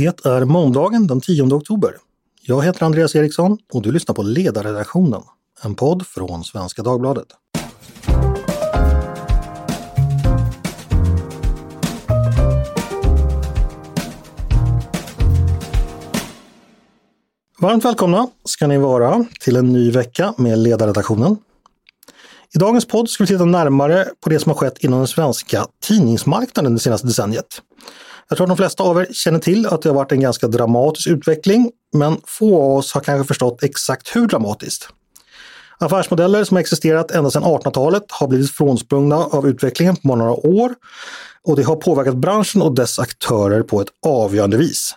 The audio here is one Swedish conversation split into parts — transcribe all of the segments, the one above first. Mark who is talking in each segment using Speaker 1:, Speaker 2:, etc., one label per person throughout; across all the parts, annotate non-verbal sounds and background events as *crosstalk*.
Speaker 1: Det är måndagen den 10 oktober. Jag heter Andreas Eriksson och du lyssnar på Ledarredaktionen, en podd från Svenska Dagbladet. Varmt välkomna ska ni vara till en ny vecka med Ledarredaktionen. I dagens podd ska vi titta närmare på det som har skett inom den svenska tidningsmarknaden det senaste decenniet. Jag tror att de flesta av er känner till att det har varit en ganska dramatisk utveckling, men få av oss har kanske förstått exakt hur dramatiskt. Affärsmodeller som har existerat ända sedan 1800-talet har blivit frånsprungna av utvecklingen på några år och det har påverkat branschen och dess aktörer på ett avgörande vis.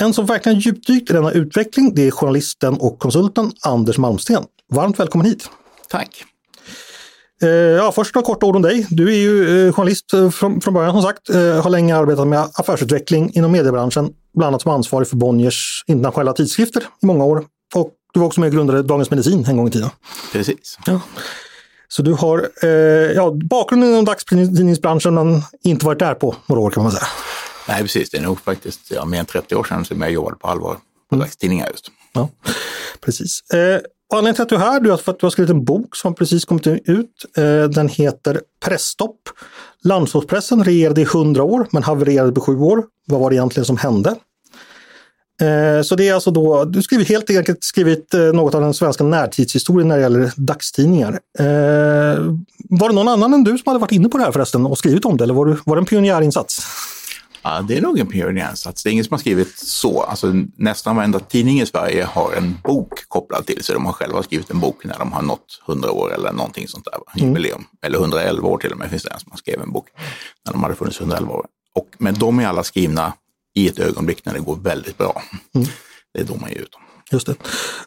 Speaker 1: En som verkligen djupdykt i denna utveckling det är journalisten och konsulten Anders Malmsten. Varmt välkommen hit!
Speaker 2: Tack!
Speaker 1: Eh, ja, först några korta ord om dig. Du är ju eh, journalist eh, från, från början som sagt, har länge arbetat med affärsutveckling inom mediebranschen, bland annat som ansvarig för Bonniers internationella tidskrifter i många år. Och du var också med och grundade Dagens Medicin en gång i tiden.
Speaker 2: Precis.
Speaker 1: Ja. Så du har eh, ja, bakgrunden inom dagstidningsbranschen men inte varit där på några år kan man säga.
Speaker 2: Nej, precis. Det är nog faktiskt ja, mer än 30 år sedan som jag jobbade på allvar på mm. dagstidningar just.
Speaker 1: Ja, precis. Eh, Anledningen till att du är här är att du har skrivit en bok som precis kommit ut. Eh, den heter Pressstopp. Landsortspressen regerade i 100 år men havererade på sju år. Vad var det egentligen som hände? Eh, så det är alltså då, du skriver helt enkelt skrivit eh, något av den svenska närtidshistorien när det gäller dagstidningar. Var det någon annan än du som hade varit inne på det här förresten och skrivit om det eller var, du, var det en pionjärinsats?
Speaker 2: Ja, det är nog en pionjärinsats. Det är ingen som har skrivit så. Alltså, nästan varenda tidning i Sverige har en bok kopplad till sig. De har själva skrivit en bok när de har nått 100 år eller någonting sånt där. Mm. Jubileum. Eller 111 år till och med finns det en som har skrivit en bok när de hade funnits 111 år. Och, men de är alla skrivna i ett ögonblick när det går väldigt bra. Mm. Det är då man ger ut dem.
Speaker 1: Just det.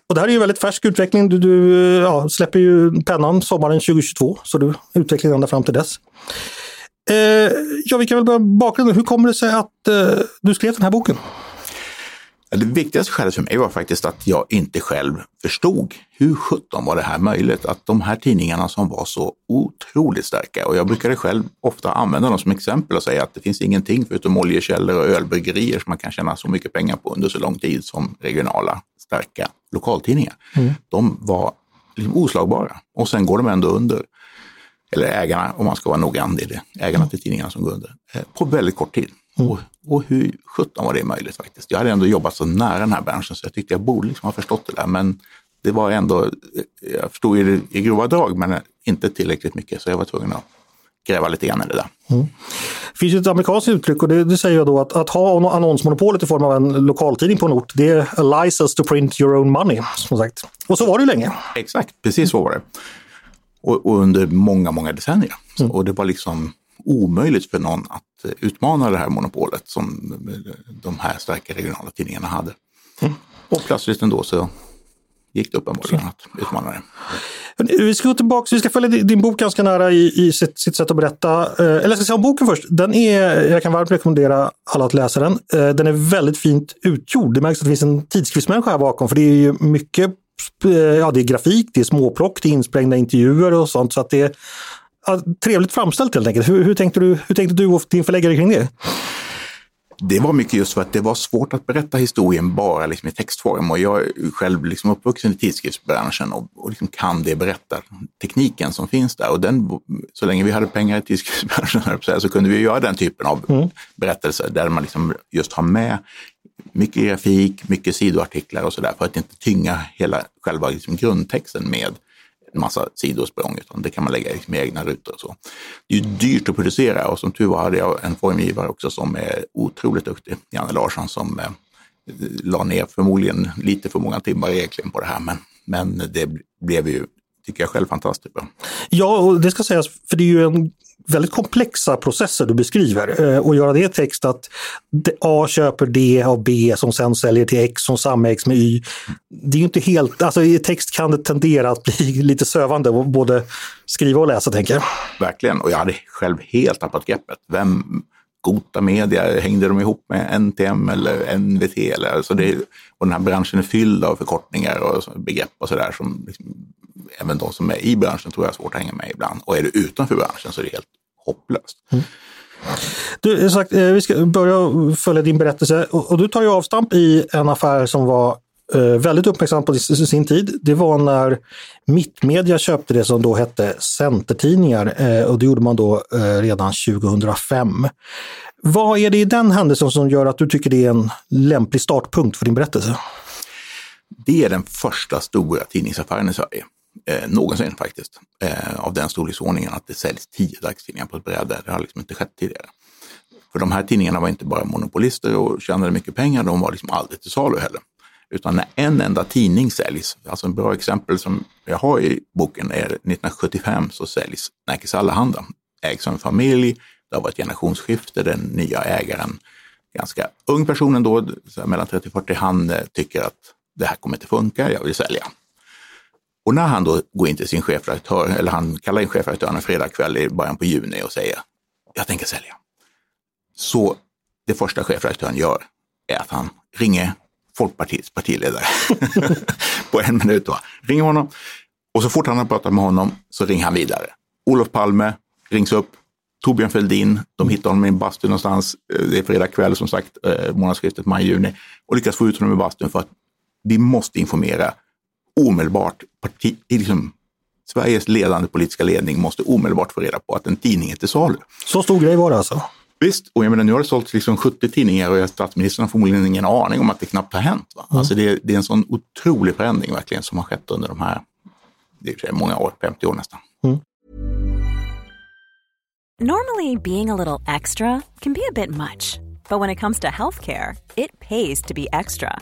Speaker 1: Och det här är ju väldigt färsk utveckling. Du, du ja, släpper ju pennan sommaren 2022, så du utvecklar ända fram till dess. Eh, ja, vi kan väl börja bakgrunden. Hur kommer det sig att eh, du skrev den här boken?
Speaker 2: Det viktigaste skälet för mig var faktiskt att jag inte själv förstod hur sjutton var det här möjligt? Att de här tidningarna som var så otroligt starka och jag brukade själv ofta använda dem som exempel och säga att det finns ingenting förutom oljekällor och ölbryggerier som man kan tjäna så mycket pengar på under så lång tid som regionala starka lokaltidningar. Mm. De var liksom oslagbara och sen går de ändå under eller ägarna om man ska vara noggrann, det är det, ägarna till tidningarna som går under, eh, på väldigt kort tid. Mm. Och, och hur sjutton var det möjligt faktiskt? Jag hade ändå jobbat så nära den här branschen så jag tyckte jag borde liksom ha förstått det där. Men det var ändå, jag förstod ju det i grova drag men inte tillräckligt mycket så jag var tvungen att gräva lite grann i det där. Mm.
Speaker 1: Det finns ett amerikanskt uttryck och det, det säger då att, att ha annonsmonopolet i form av en lokaltidning på en ort, det är a license to print your own money. Som sagt. Och så var det ju länge.
Speaker 2: Exakt, precis så var det. Och, och under många, många decennier. Mm. Och det var liksom omöjligt för någon att eh, utmana det här monopolet som de här starka regionala tidningarna hade. Mm. Och plötsligt ändå så gick det uppenbarligen att utmana det.
Speaker 1: Vi ska gå tillbaka, vi ska följa din bok ganska nära i, i sitt, sitt, sätt att berätta. Eh, eller jag ska säga om boken först. Den är, jag kan varmt rekommendera alla att läsa den. Eh, den är väldigt fint utgjord. Det märks att det finns en tidskriftsmänniska här bakom för det är ju mycket ja, det är grafik, det är småplock, det är insprängda intervjuer och sånt. Så att det är ja, trevligt framställt helt enkelt. Hur, hur, tänkte du, hur tänkte du och din förläggare kring det?
Speaker 2: Det var mycket just för att det var svårt att berätta historien bara liksom i textform och jag är själv liksom uppvuxen i tidskriftsbranschen och, och liksom kan det berätta tekniken som finns där. Och den, så länge vi hade pengar i tidskriftsbranschen *laughs* så kunde vi göra den typen av mm. berättelser där man liksom just har med mycket grafik, mycket sidoartiklar och sådär för att inte tynga hela själva liksom grundtexten med en massa sidosprång, utan det kan man lägga liksom i egna rutor och så. Det är ju dyrt att producera och som tur var hade jag en formgivare också som är otroligt duktig, Janne Larsson, som eh, la ner förmodligen lite för många timmar egentligen på det här, men, men det blev ju tycker jag själv fantastiskt bra.
Speaker 1: Ja, och det ska sägas, för det är ju en väldigt komplexa processer du beskriver. Eh, och göra det i text att A köper D av B som sen säljer till X som samägs med Y. Det är ju inte helt, alltså i text kan det tendera att bli *laughs* lite sövande både skriva och läsa tänker jag.
Speaker 2: Verkligen, och jag hade själv helt tappat greppet. Vem, Gota Media, hängde de ihop med NTM eller NVT? Eller, alltså det, och den här branschen är fylld av förkortningar och begrepp och sådär som liksom, även de som är i branschen tror jag har svårt att hänga med ibland. Och är du utanför branschen så är det helt hopplöst. Mm.
Speaker 1: Du, sagt, eh, vi ska börja följa din berättelse och, och du tar ju avstamp i en affär som var eh, väldigt uppmärksam på sin tid. Det var när Mittmedia köpte det som då hette Centertidningar eh, och det gjorde man då eh, redan 2005. Vad är det i den händelsen som gör att du tycker det är en lämplig startpunkt för din berättelse?
Speaker 2: Det är den första stora tidningsaffären i Sverige eh, någonsin faktiskt, eh, av den storleksordningen att det säljs tio dagstidningar på ett bräde. Det har liksom inte skett tidigare. För de här tidningarna var inte bara monopolister och tjänade mycket pengar, de var liksom aldrig till salu heller. Utan när en enda tidning säljs, alltså en bra exempel som jag har i boken är 1975 så säljs Nerikes Allehanda, ägs av en familj, det har varit generationsskifte, den nya ägaren, ganska ung person ändå, mellan 30 och 40, han eh, tycker att det här kommer inte funka, jag vill sälja. Och när han då går in till sin chefredaktör, eller han kallar in chefredaktören en fredagkväll i början på juni och säger jag tänker sälja. Så det första chefredaktören gör är att han ringer Folkpartiets partiledare *laughs* på en minut. Va? Ringer honom och så fort han har pratat med honom så ringer han vidare. Olof Palme rings upp, Torbjörn Fälldin, de hittar honom i en bastu någonstans. Eh, det är fredag kväll som sagt, eh, månadsskiftet maj-juni och lyckas få ut honom i bastun för att vi måste informera omedelbart, parti, liksom, Sveriges ledande politiska ledning måste omedelbart få reda på att en tidning är till salu.
Speaker 1: Så stor grej var det alltså?
Speaker 2: Visst, och jag menar nu har det sålts liksom 70 tidningar och statsministern har förmodligen ingen aning om att det knappt har hänt. Va? Mm. Alltså det, det, är en sån otrolig förändring verkligen som har skett under de här, det är många år, 50 år nästan. Mm.
Speaker 3: Normally being a little extra can be a bit much, but when it comes to healthcare, it pays to be extra.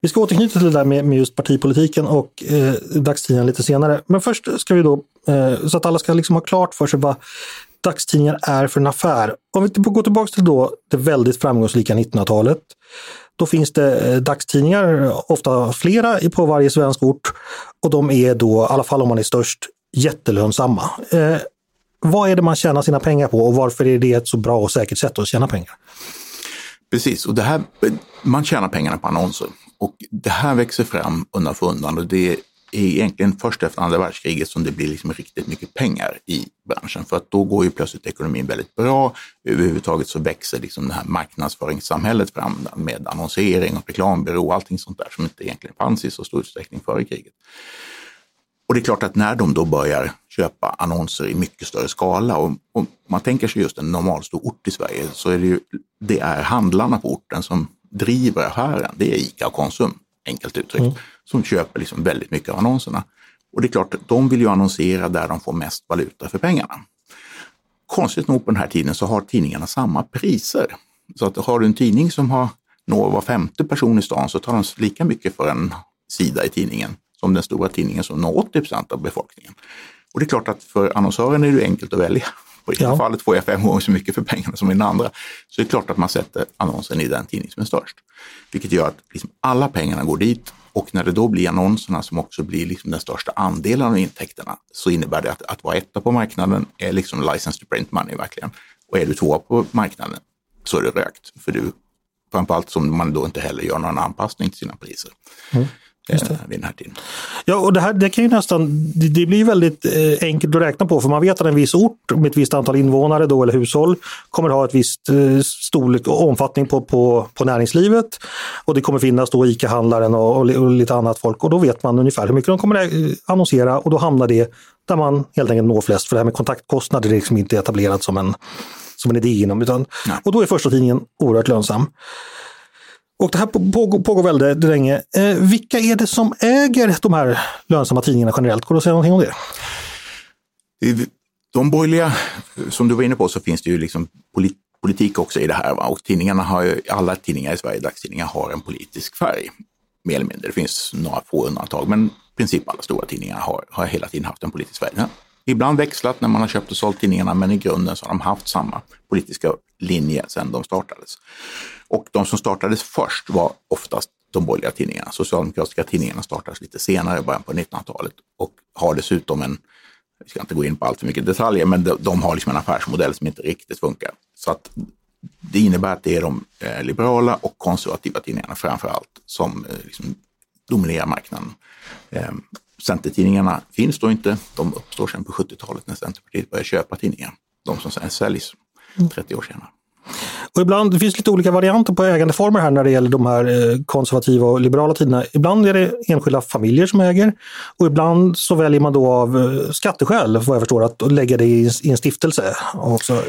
Speaker 1: Vi ska återknyta till det där med, med just partipolitiken och eh, dagstidningar lite senare. Men först ska vi då, eh, så att alla ska liksom ha klart för sig vad dagstidningar är för en affär. Om vi går tillbaka till då det väldigt framgångsrika 1900-talet. Då finns det eh, dagstidningar, ofta flera på varje svensk ort. Och de är då, i alla fall om man är störst, jättelönsamma. Eh, vad är det man tjänar sina pengar på och varför är det ett så bra och säkert sätt att tjäna pengar?
Speaker 2: Precis, och det här, man tjänar pengarna på annonser. Och det här växer fram undan för undan och det är egentligen först efter andra världskriget som det blir liksom riktigt mycket pengar i branschen. För att då går ju plötsligt ekonomin väldigt bra. Överhuvudtaget så växer liksom det här marknadsföringssamhället fram med annonsering och reklambyrå och allting sånt där som inte egentligen fanns i så stor utsträckning före kriget. Och det är klart att när de då börjar köpa annonser i mycket större skala och, och man tänker sig just en normalstor ort i Sverige så är det ju, det är handlarna på orten som driver affären, det är ICA och Konsum, enkelt uttryckt, mm. som köper liksom väldigt mycket av annonserna. Och det är klart, de vill ju annonsera där de får mest valuta för pengarna. Konstigt nog på den här tiden så har tidningarna samma priser. Så att har du en tidning som har når var femte person i stan så tar de lika mycket för en sida i tidningen som den stora tidningen som når 80 procent av befolkningen. Och det är klart att för annonsören är det enkelt att välja. Och i det ja. fallet får jag fem gånger så mycket för pengarna som i den andra. Så det är klart att man sätter annonsen i den tidning som är störst. Vilket gör att liksom alla pengarna går dit och när det då blir annonserna som också blir liksom den största andelen av intäkterna så innebär det att, att vara etta på marknaden är liksom license to print money verkligen. Och är du tvåa på marknaden så är det rökt. För du, framförallt som man då inte heller gör någon anpassning till sina priser. Mm eh, vid den här tiden.
Speaker 1: Ja, och det här det kan ju nästan, det, det blir väldigt eh, enkelt att räkna på för man vet att en viss ort med ett visst antal invånare då, eller hushåll kommer ha ett visst eh, storlek och omfattning på, på, på näringslivet. Och det kommer finnas då ICA-handlaren och, och, och, lite annat folk och då vet man ungefär hur mycket de kommer eh, annonsera och då hamnar det där man helt enkelt når flest. För det här med kontaktkostnader är liksom inte etablerat som en, som en idé inom. Utan, och då är första tidningen oerhört lönsam. Och det här pågår, pågår väldigt länge. Eh, vilka är det som äger de här lönsamma tidningarna generellt? Går det att säga någonting om det?
Speaker 2: De borgerliga, som du var inne på, så finns det ju liksom politik också i det här. Va? Och tidningarna har ju, alla tidningar i Sverige, dagstidningar, har en politisk färg. Mer eller mindre. Det finns några få undantag, men i princip alla stora tidningar har, har hela tiden haft en politisk färg. Ja. Ibland växlat när man har köpt och sålt tidningarna, men i grunden så har de haft samma politiska linje sedan de startades. Och de som startades först var oftast de borgerliga tidningarna. Socialdemokratiska tidningarna startades lite senare, i början på 1900-talet och har dessutom en, vi ska inte gå in på allt för mycket detaljer, men de, de har liksom en affärsmodell som inte riktigt funkar. Så att det innebär att det är de eh, liberala och konservativa tidningarna framför allt som eh, liksom dominerar marknaden. Eh, Centertidningarna finns då inte. De uppstår sen på 70-talet när Centerpartiet börjar köpa tidningar. De som sen säljs 30 år senare.
Speaker 1: Och ibland, det finns lite olika varianter på ägandeformer här när det gäller de här eh, konservativa och liberala tiderna. Ibland är det enskilda familjer som äger och ibland så väljer man då av eh, skatteskäl, vad jag förstår, att lägga det i en stiftelse. Också.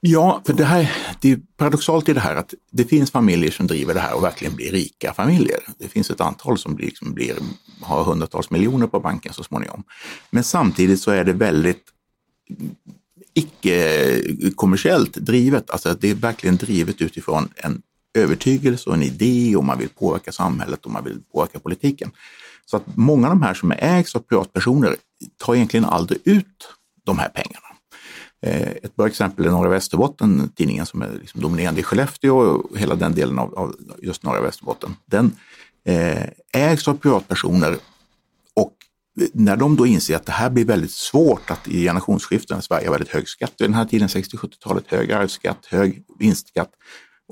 Speaker 2: Ja, för det, här, det är paradoxalt i det här att det finns familjer som driver det här och verkligen blir rika familjer. Det finns ett antal som blir, som blir, har hundratals miljoner på banken så småningom. Men samtidigt så är det väldigt icke-kommersiellt drivet. Alltså det är verkligen drivet utifrån en övertygelse och en idé och man vill påverka samhället och man vill påverka politiken. Så att många av de här som ägs av privatpersoner tar egentligen aldrig ut de här pengarna. Eh, ett bra exempel är Norra Västerbotten, tidningen som är liksom dominerande i Skellefteå och hela den delen av, av just Norra Västerbotten. Den eh, ägs av privatpersoner när de då inser att det här blir väldigt svårt att i generationsskiften, Sverige har väldigt hög skatt vid den här tiden, 60-70-talet, hög arvsskatt, hög vinstskatt,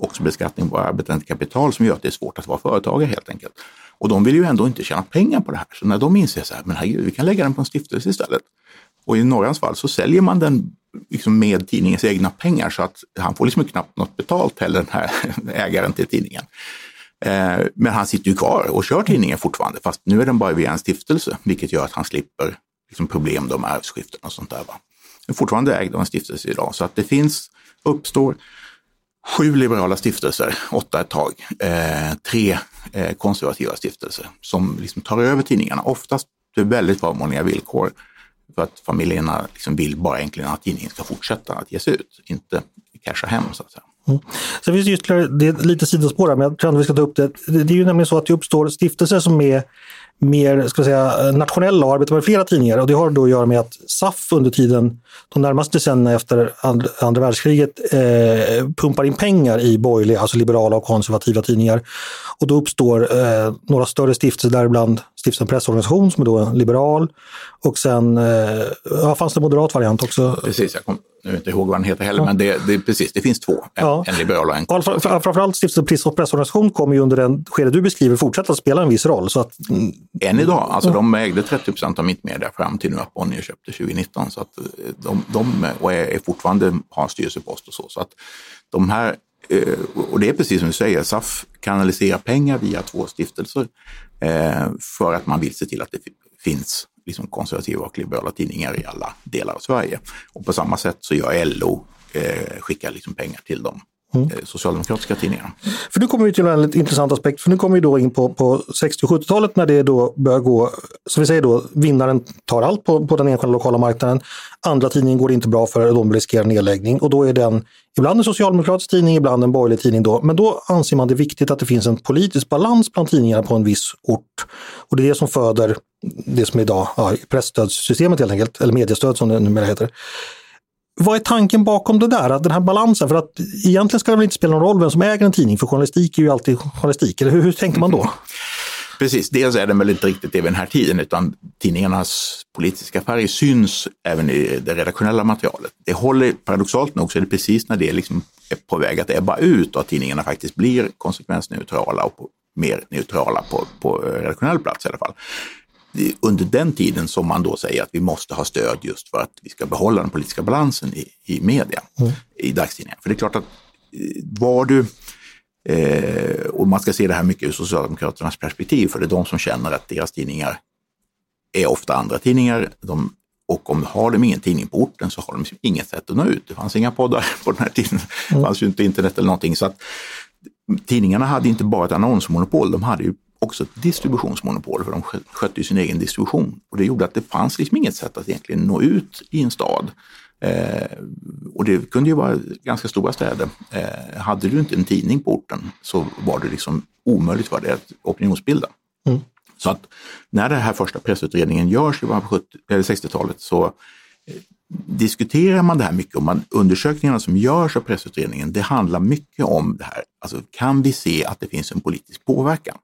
Speaker 2: också beskattning på arbetande kapital som gör att det är svårt att vara företagare helt enkelt. Och de vill ju ändå inte tjäna pengar på det här. Så när de inser så här, men herregud, vi kan lägga den på en stiftelse istället. Och i Norrans fall så säljer man den liksom med tidningens egna pengar så att han får liksom knappt något betalt heller, den här *laughs* ägaren till tidningen. Eh, men han sitter ju kvar och kör tidningen fortfarande, fast nu är den bara via en stiftelse, vilket gör att han slipper liksom problem med arvsskiften och sånt där. Va? Den är fortfarande ägd av en stiftelse idag, så att det finns, uppstår sju liberala stiftelser, åtta ett tag, eh, tre eh, konservativa stiftelser som liksom tar över tidningarna, oftast till väldigt förmånliga villkor för att familjerna liksom vill bara egentligen att tidningen ska fortsätta att ges ut, inte casha hem så att säga. Mm.
Speaker 1: Sen finns det ytterligare, det är lite sidospår här, men jag tror att vi ska ta upp det. Det är ju nämligen så att det uppstår stiftelser som är mer ska säga, eh, nationella och arbetar med flera tidningar. Och det har då att göra med att SAF under tiden, de närmaste decennierna efter andra, andra världskriget, eh, pumpar in pengar i borgerliga, alltså liberala och konservativa tidningar. Och då uppstår eh, några större stiftelser, däribland Stiftelsen Pressorganisation som är då liberal. Och sen eh, ja, fanns det moderat variant också.
Speaker 2: Precis, jag kom nu inte ihåg vad den heter heller, ja. men det, det, precis, det finns två. En, ja. en liberal och en
Speaker 1: konservativ. Framförallt Stiftelsen Pressorganisation kommer ju under den skede du beskriver fortsätta spela en viss roll. Så att,
Speaker 2: Än idag, alltså ja. de ägde 30 procent av Mittmedia fram till nu att Bonnier köpte 2019. Så att eh, de, de och är fortfarande har en styrelsepost och så. så att de här, eh, och det är precis som du säger, SAF kanaliserar pengar via två stiftelser Eh, för att man vill se till att det finns liksom konservativa och liberala tidningar i alla delar av Sverige. Och på samma sätt så gör LO, eh, skickar liksom pengar till dem Mm. Eh, socialdemokratiska tidningarna.
Speaker 1: För nu kommer vi till en väldigt intressant aspekt, för nu kommer vi då in på, på 60 och 70-talet när det då börjar gå, som vi säger då, vinnaren tar allt på, på den enskilda lokala marknaden. Andra tidningen går inte bra för de riskerar nedläggning och då är den ibland en socialdemokratisk tidning, ibland en borgerlig tidning då. Men då anser man det viktigt att det finns en politisk balans bland tidningarna på en viss ort. Och det är det som föder det som idag ja, pressstödssystemet helt enkelt, eller mediestöd som det numera heter. Vad är tanken bakom det där, den här balansen? För att egentligen ska det väl inte spela någon roll vem som äger en tidning, för journalistik är ju alltid journalistik. Eller hur, hur tänker man då? *laughs*
Speaker 2: Precis, dels är den väl inte riktigt det vid den här tiden, utan tidningarnas politiska färg syns även i det redaktionella materialet. Det håller, paradoxalt nog, så är det precis när det liksom är på väg att ebba ut och att tidningarna faktiskt blir konsekvensneutrala och mer neutrala på, på eh, redaktionell plats i alla fall under den tiden som man då säger att vi måste ha stöd just för att vi ska behålla den politiska balansen i, i media, mm. i dagstidningar. För det är klart att eh, var du, eh, och man ska se det här mycket ur Socialdemokraternas perspektiv, för det är de som känner att deras tidningar är ofta andra tidningar. De, och om har de ingen tidning på orten så har de inget sätt att nå ut. Det fanns inga poddar *laughs* på den här tiden, det mm. fanns ju inte internet eller någonting. Så att, tidningarna hade inte bara ett annonsmonopol, de hade ju också ett distributionsmonopol för de skötte sin egen distribution. Och det gjorde att det fanns liksom inget sätt att egentligen nå ut i en stad. Eh, och det kunde ju vara ganska stora städer. Eh, hade du inte en tidning på orten så var det liksom omöjligt för dig att opinionsbilda. Mm. Så att när den här första pressutredningen görs i början på 60-talet så eh, diskuterar man det här mycket och man, undersökningarna som görs av pressutredningen, det handlar mycket om det här. Alltså kan vi se att det finns en politisk påverkan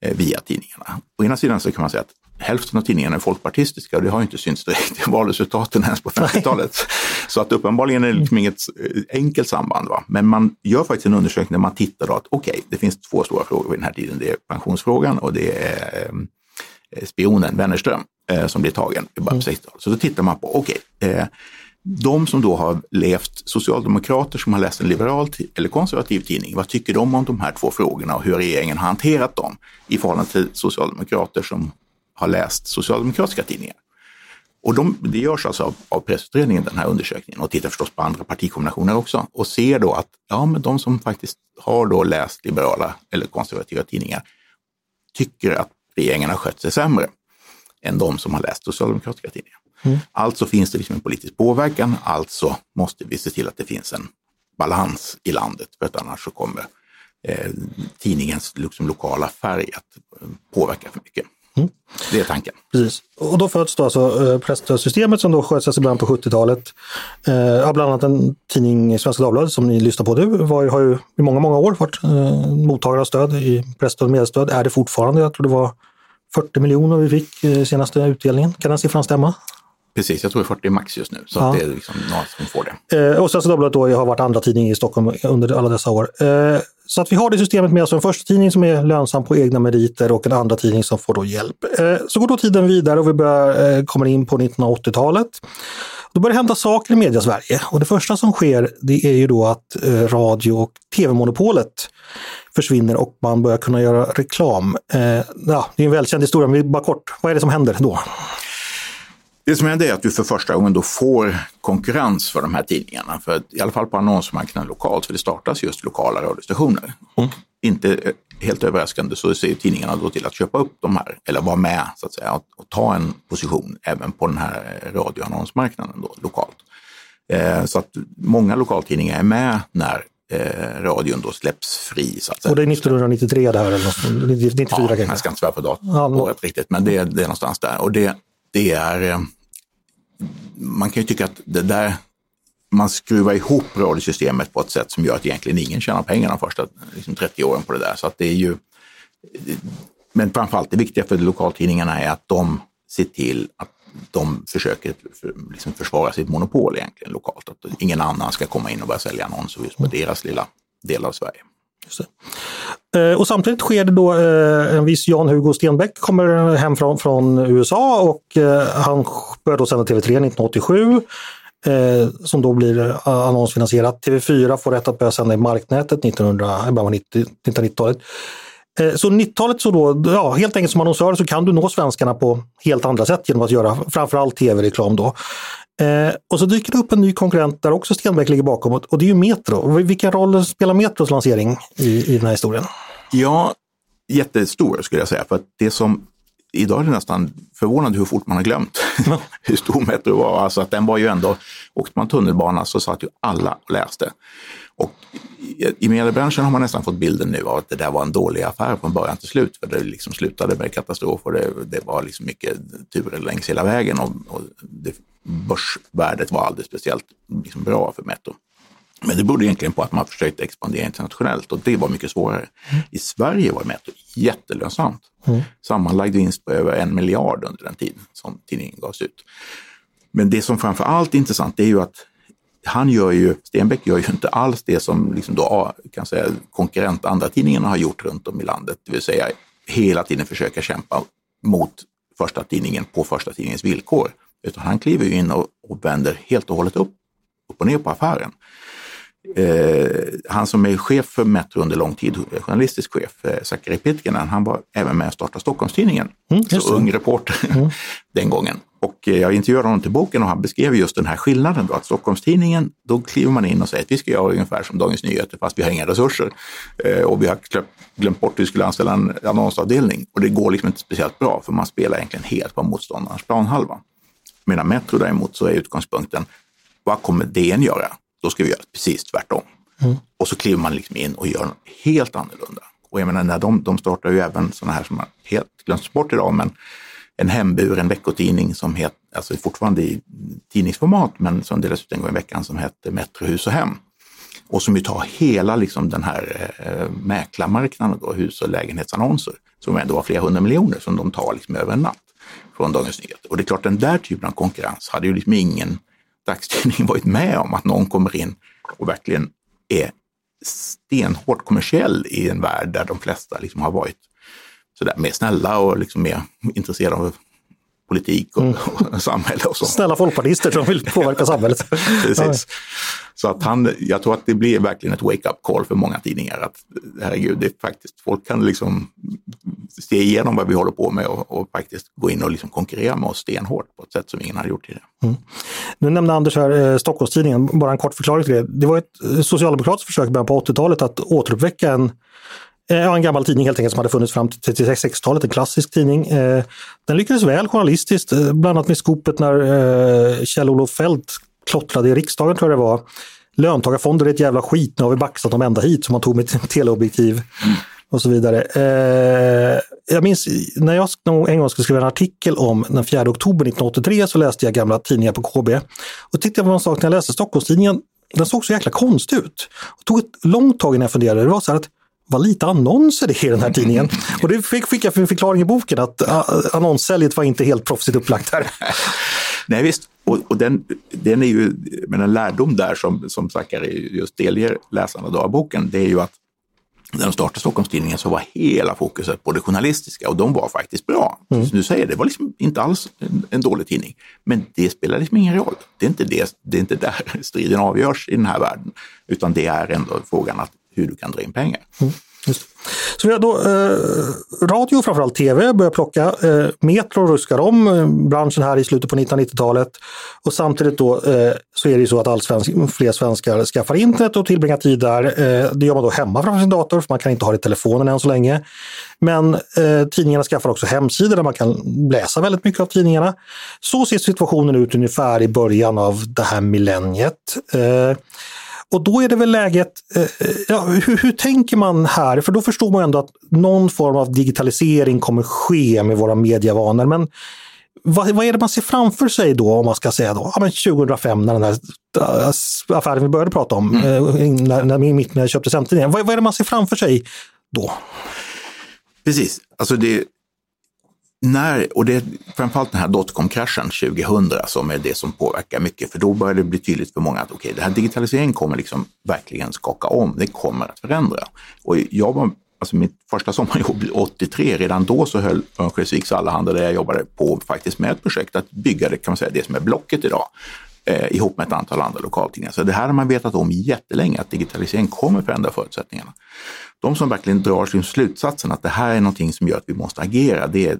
Speaker 2: via tidningarna? Å ena sidan så kan man säga att hälften av tidningarna är folkpartistiska och det har inte synts direkt i *laughs* valresultaten ens på 50-talet. Så att uppenbarligen är det liksom inget eh, enkelt samband. Va? Men man gör faktiskt en undersökning där man tittar då att okej, okay, det finns två stora frågor vid den här tiden. Det är pensionsfrågan och det är eh, spionen Wennerström eh, som blir tagen i början på 60-talet. Så då tittar man på, okej, okay, eh, de som då har levt, socialdemokrater som har läst en liberal eller konservativ tidning, vad tycker de om de här två frågorna och hur regeringen har hanterat dem i förhållande till socialdemokrater som har läst socialdemokratiska tidningar? Och de, det görs alltså av, av pressutredningen, den här undersökningen, och tittar förstås på andra partikombinationer också och ser då att ja, men de som faktiskt har då läst liberala eller konservativa tidningar tycker att regeringen har skött sig sämre än de som har läst socialdemokratiska tidningar. Mm. Alltså finns det liksom en politisk påverkan, alltså måste vi se till att det finns en balans i landet, för att annars så kommer eh, tidningens liksom, lokala färg att eh, påverka för mycket. Mm. Det är tanken.
Speaker 1: Precis. Och då föds då alltså eh, presstödssystemet som då sköts i början på 70-talet. Eh, bland annat en tidning, Svenska Dagbladet, som ni lyssnar på nu, var, har ju i många, många år varit eh, mottagare av stöd i presstöd och medstöd. Är det fortfarande. Jag tror det var 40 miljoner vi fick eh, senaste utdelningen. Kan den siffran stämma?
Speaker 2: Precis, jag tror det är 40 max just nu. Så ja. det är liksom några som får det.
Speaker 1: Eh, och Svenska Dagbladet då har varit andra tidning i Stockholm under alla dessa år. Eh, så att vi har det systemet med oss, en första tidning som är lönsam på egna meriter och en andra tidning som får då hjälp. Eh, så går då tiden vidare och vi börjar, eh, kommer in på 1980-talet. Då börjar det hända saker i media Sverige och det första som sker det är ju då att eh, radio och tv-monopolet försvinner och man börjar kunna göra reklam. Eh, ja, det är en välkänd historia, men bara kort, vad är det som händer då?
Speaker 2: Det som händer är att du för första gången då får konkurrens för de här tidningarna, för i alla fall på annonsmarknaden lokalt, för det startas just lokala radiostationer. Mm. Inte helt överraskande så ser tidningarna då till att köpa upp de här, eller vara med så att säga, och, och ta en position även på den här radioannonsmarknaden då, lokalt. Eh, så att många lokaltidningar är med när eh, radion då släpps fri. Så att
Speaker 1: säga. Och det är 1993 det här? Eller 94 ja,
Speaker 2: kanske? Jag ska inte svära på datum ja, riktigt, men det, det är någonstans där. Och det, det är, eh, man kan ju tycka att det där, man skruvar ihop radiosystemet på ett sätt som gör att egentligen ingen tjänar pengar de första liksom 30 åren på det där. Så att det är ju, men framförallt det viktiga för lokaltidningarna är att de ser till att de försöker liksom försvara sitt monopol egentligen lokalt. Att ingen annan ska komma in och börja sälja annonser just på mm. deras lilla del av Sverige.
Speaker 1: Eh, och samtidigt sker det då eh, en viss Jan-Hugo Stenbeck kommer hem från, från USA och eh, han börjar då sända TV3 1987 som då blir annonsfinansierat. TV4 får rätt att börja sända i marknätet 1990-talet. Så 90-talet så då, ja, helt enkelt som annonsör så kan du nå svenskarna på helt andra sätt genom att göra framförallt tv-reklam då. Eh, och så dyker det upp en ny konkurrent där också Stenbeck ligger bakom och det är ju Metro. Vilken roll spelar Metros lansering i, i den här historien?
Speaker 2: Ja, jättestor skulle jag säga. För det som Idag är det nästan förvånande hur fort man har glömt *laughs* hur stor Metro var. Alltså att den var ju ändå, åkte man tunnelbana så satt ju alla och läste. Och i mediebranschen har man nästan fått bilden nu av att det där var en dålig affär från början till slut. För det liksom slutade med katastrof och det, det var liksom mycket turer längs hela vägen. Och, och det, börsvärdet var aldrig speciellt liksom, bra för Metro. Men det berodde egentligen på att man försökte expandera internationellt och det var mycket svårare. Mm. I Sverige var Metro jättelönsamt. Mm. Sammanlagd vinst på över en miljard under den tid som tidningen gavs ut. Men det som framför allt är intressant är ju att han gör ju, Stenbeck gör ju inte alls det som liksom då, kan säga, konkurrent andra tidningarna har gjort runt om i landet. Det vill säga hela tiden försöka kämpa mot första tidningen på första tidningens villkor. Utan han kliver in och, och vänder helt och hållet upp, upp och ner på affären. Eh, han som är chef för Metro under lång tid, journalistisk chef, eh, Sakari Pitkanen, han var även med och startade Stockholms-Tidningen. Mm, så ung reporter mm. *laughs* den gången. Och eh, jag intervjuade honom till boken och han beskrev just den här skillnaden. Då, att Stockholms-Tidningen, då kliver man in och säger att vi ska göra ungefär som Dagens Nyheter fast vi har inga resurser. Eh, och vi har glömt bort att vi skulle anställa en annonsavdelning. Och det går liksom inte speciellt bra för man spelar egentligen helt på motståndarens planhalva. Medan Metro däremot så är utgångspunkten, vad kommer DN göra? Då ska vi göra precis tvärtom. Mm. Och så kliver man liksom in och gör något helt annorlunda. Och jag menar, när de, de startar ju även sådana här som har helt glömts bort idag, men en hemburen veckotidning som heter, alltså fortfarande i tidningsformat, men som delas ut en gång i veckan som hette Metro Hus och Hem. Och som ju tar hela liksom, den här eh, mäklarmarknaden, då, hus och lägenhetsannonser, som ändå var flera hundra miljoner som de tar liksom över en natt från Dagens Nyheter. Och det är klart, den där typen av konkurrens hade ju liksom ingen dagstidning *laughs* varit med om, att någon kommer in och verkligen är stenhårt kommersiell i en värld där de flesta liksom har varit sådär mer snälla och liksom mer intresserade av politik och, mm. *laughs* och samhälle och så.
Speaker 1: Snälla folkpartister som vill påverka *laughs* samhället.
Speaker 2: Precis. Så att han, jag tror att det blir verkligen ett wake-up call för många tidningar. Att herregud, det är faktiskt, folk kan liksom se igenom vad vi håller på med och, och faktiskt gå in och liksom konkurrera med oss stenhårt på ett sätt som ingen hade gjort tidigare. Mm.
Speaker 1: Nu nämnde Anders här eh, Stockholmstidningen, bara en kort förklaring till det. Det var ett eh, socialdemokratiskt försök på 80-talet att återuppväcka en eh, Ja, en gammal tidning helt enkelt som hade funnits fram till 60-talet, en klassisk tidning. Den lyckades väl journalistiskt, bland annat med skopet när Kjell-Olof Feldt klottrade i riksdagen tror jag det var. Löntagarfonder är ett jävla skit, nu har vi baxat dem ända hit som man tog med teleobjektiv. Mm. Och så vidare. Jag minns när jag en gång skulle skriva en artikel om den 4 oktober 1983 så läste jag gamla tidningar på KB. Och tittade på en sak när jag läste Stockholmstidningen. Den såg så jäkla konstig ut. Det tog ett långt tag innan jag funderade. Det var så här att vad lite annonser det är i den här tidningen. *laughs* Och det fick, fick jag för en förklaring i boken att annonssäljet var inte helt proffsigt upplagt här. *laughs*
Speaker 2: Nej visst, och, och, den, den är ju, men en lärdom där som, som Zackari just delger läsarna av boken, det är ju att när de startade Stockholmstidningen så var hela fokuset på det journalistiska och de var faktiskt bra. Mm. Så du säger det var liksom inte alls en, en, dålig tidning. Men det spelar liksom ingen roll. Det är, inte det, det är inte där *laughs* striden avgörs i den här världen, utan det är ändå frågan att hur du kan dra in pengar. Mm.
Speaker 1: Så vi har då eh, radio, framförallt tv, börjar plocka. Eh, Metro ruskar om eh, branschen här i slutet på 1990-talet. Och samtidigt då eh, så är det ju så att allt svensk, fler svenskar skaffar internet och tillbringar tid där. Eh, det gör man då hemma framför sin dator, för man kan inte ha det i telefonen än så länge. Men eh, tidningarna skaffar också hemsidor där man kan läsa väldigt mycket av tidningarna. Så ser situationen ut ungefär i början av det här millenniet. Eh, Eh, och då är det väl läget, eh, ja, hur, hur, tänker man här? För då förstår man ändå att någon form av digitalisering kommer ske med våra medievanor. Men vad, vad är det man ser framför sig då, om man ska säga då, ja, men 2005 när den här äh, affären vi började prata om, mm. Eh, när, när, mitt när jag köpte Centertidningen. Vad, vad är det man ser framför sig då?
Speaker 2: Precis, alltså det, när, och det är framförallt den här dotcom-kraschen 2000 som är det som påverkar mycket, för då börjar det bli tydligt för många att okej, okay, den här digitaliseringen kommer liksom verkligen skaka om, det kommer att förändra. Och jag var, alltså mitt första sommarjobb 83, redan då så höll Örnsköldsviks Allehanda där jag jobbade på faktiskt med ett projekt att bygga det, kan man säga, det som är Blocket idag eh, ihop med ett antal andra lokaltidningar. Så det här har man vetat om jättelänge, att digitalisering kommer förändra förutsättningarna. De som verkligen drar sin slutsatsen att det här är någonting som gör att vi måste agera, det är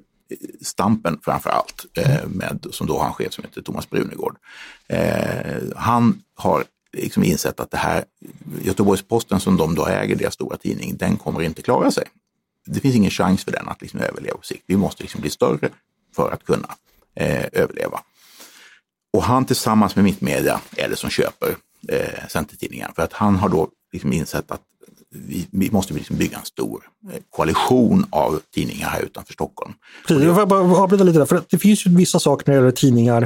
Speaker 2: Stampen framför allt, eh, med, som då har en chef som heter Thomas Brunegård. Eh, han har liksom insett att det här Göteborgs-Posten som de då äger, deras stora tidning, den kommer inte klara sig. Det finns ingen chans för den att liksom överleva på sikt. Vi måste liksom bli större för att kunna eh, överleva. Och han tillsammans med Mittmedia är det som köper eh, Centertidningen för att han har då liksom insett att vi, vi måste liksom bygga en stor eh, koalition av tidningar här utanför Stockholm.
Speaker 1: Precis, jag får bara avbryta lite där, för det finns ju vissa saker när det gäller tidningar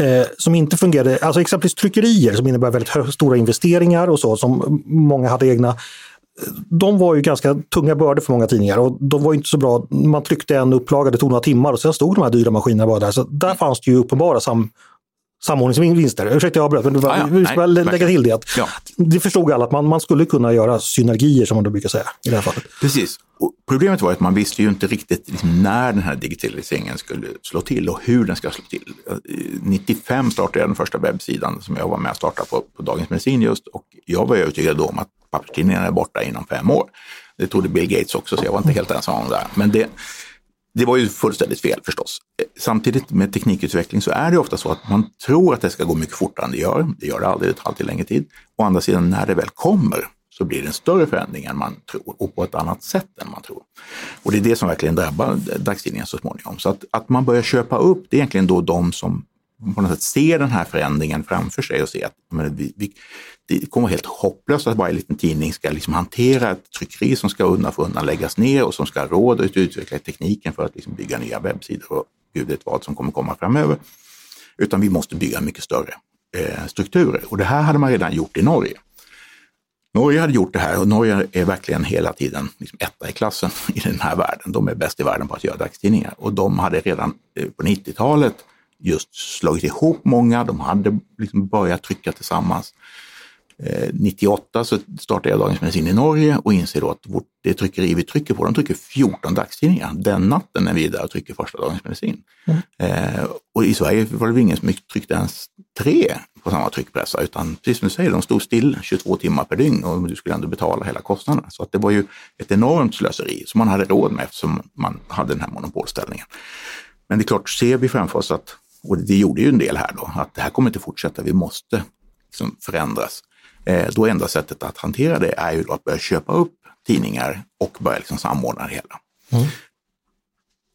Speaker 1: eh, som inte fungerade, alltså exempelvis tryckerier som innebär väldigt stora investeringar och så, som många hade egna. De var ju ganska tunga bördor för många tidningar och de var inte så bra. Man tryckte en upplaga, det tog några timmar och sen stod de här dyra maskinerna bara där. Så där fanns det ju uppenbara sam samordningsvinster. Ursäkta jag avbröt, men var, ah, ja, vi ska nej, lägga till det. Att ja. Det förstod alla att man, man skulle kunna göra synergier som man då brukar säga i det här fallet.
Speaker 2: Precis. Och problemet var att man visste ju inte riktigt liksom när den här digitaliseringen skulle slå till och hur den ska slå till. 95 startade jag den första webbsidan som jag var med och startade på, på Dagens Medicin just och jag var övertygad om att papperstidningarna är borta inom fem år. Det trodde Bill Gates också, så jag var inte helt ensam om det. Men det, det var ju fullständigt fel förstås. Samtidigt med teknikutveckling så är det ofta så att man tror att det ska gå mycket fortare än det gör. Det gör det aldrig, det tar alltid längre tid. Å andra sidan, när det väl kommer så blir det en större förändring än man tror och på ett annat sätt än man tror. Och det är det som verkligen drabbar dagstidningen så småningom. Så att, att man börjar köpa upp, det är egentligen då de som på något sätt ser den här förändringen framför sig och ser att men, vi, vi, det kommer helt hopplöst att varje liten tidning ska liksom hantera ett tryckeri som ska undan för undan läggas ner och som ska ha råd att utveckla tekniken för att liksom bygga nya webbsidor och gud vet vad som kommer komma framöver. Utan vi måste bygga mycket större eh, strukturer. Och det här hade man redan gjort i Norge. Norge hade gjort det här och Norge är verkligen hela tiden liksom etta i klassen *laughs* i den här världen. De är bäst i världen på att göra dagstidningar och de hade redan eh, på 90-talet just slagit ihop många, de hade liksom börjat trycka tillsammans. 98 eh, så startade jag Dagens Medicin i Norge och inser då att vårt, det tryckeri vi trycker på, de trycker 14 dagstidningar den natten när vi är där och trycker första Dagens Medicin. Mm. Eh, och i Sverige var det ingen som tryckte ens tre på samma tryckpressa, utan precis som du säger, de stod still 22 timmar per dygn och du skulle ändå betala hela kostnaden. Så att det var ju ett enormt slöseri som man hade råd med eftersom man hade den här monopolställningen. Men det är klart, ser vi framför oss att, och det gjorde ju en del här då, att det här kommer inte fortsätta, vi måste liksom förändras. Eh, då enda sättet att hantera det är ju att börja köpa upp tidningar och börja liksom samordna det hela. Mm.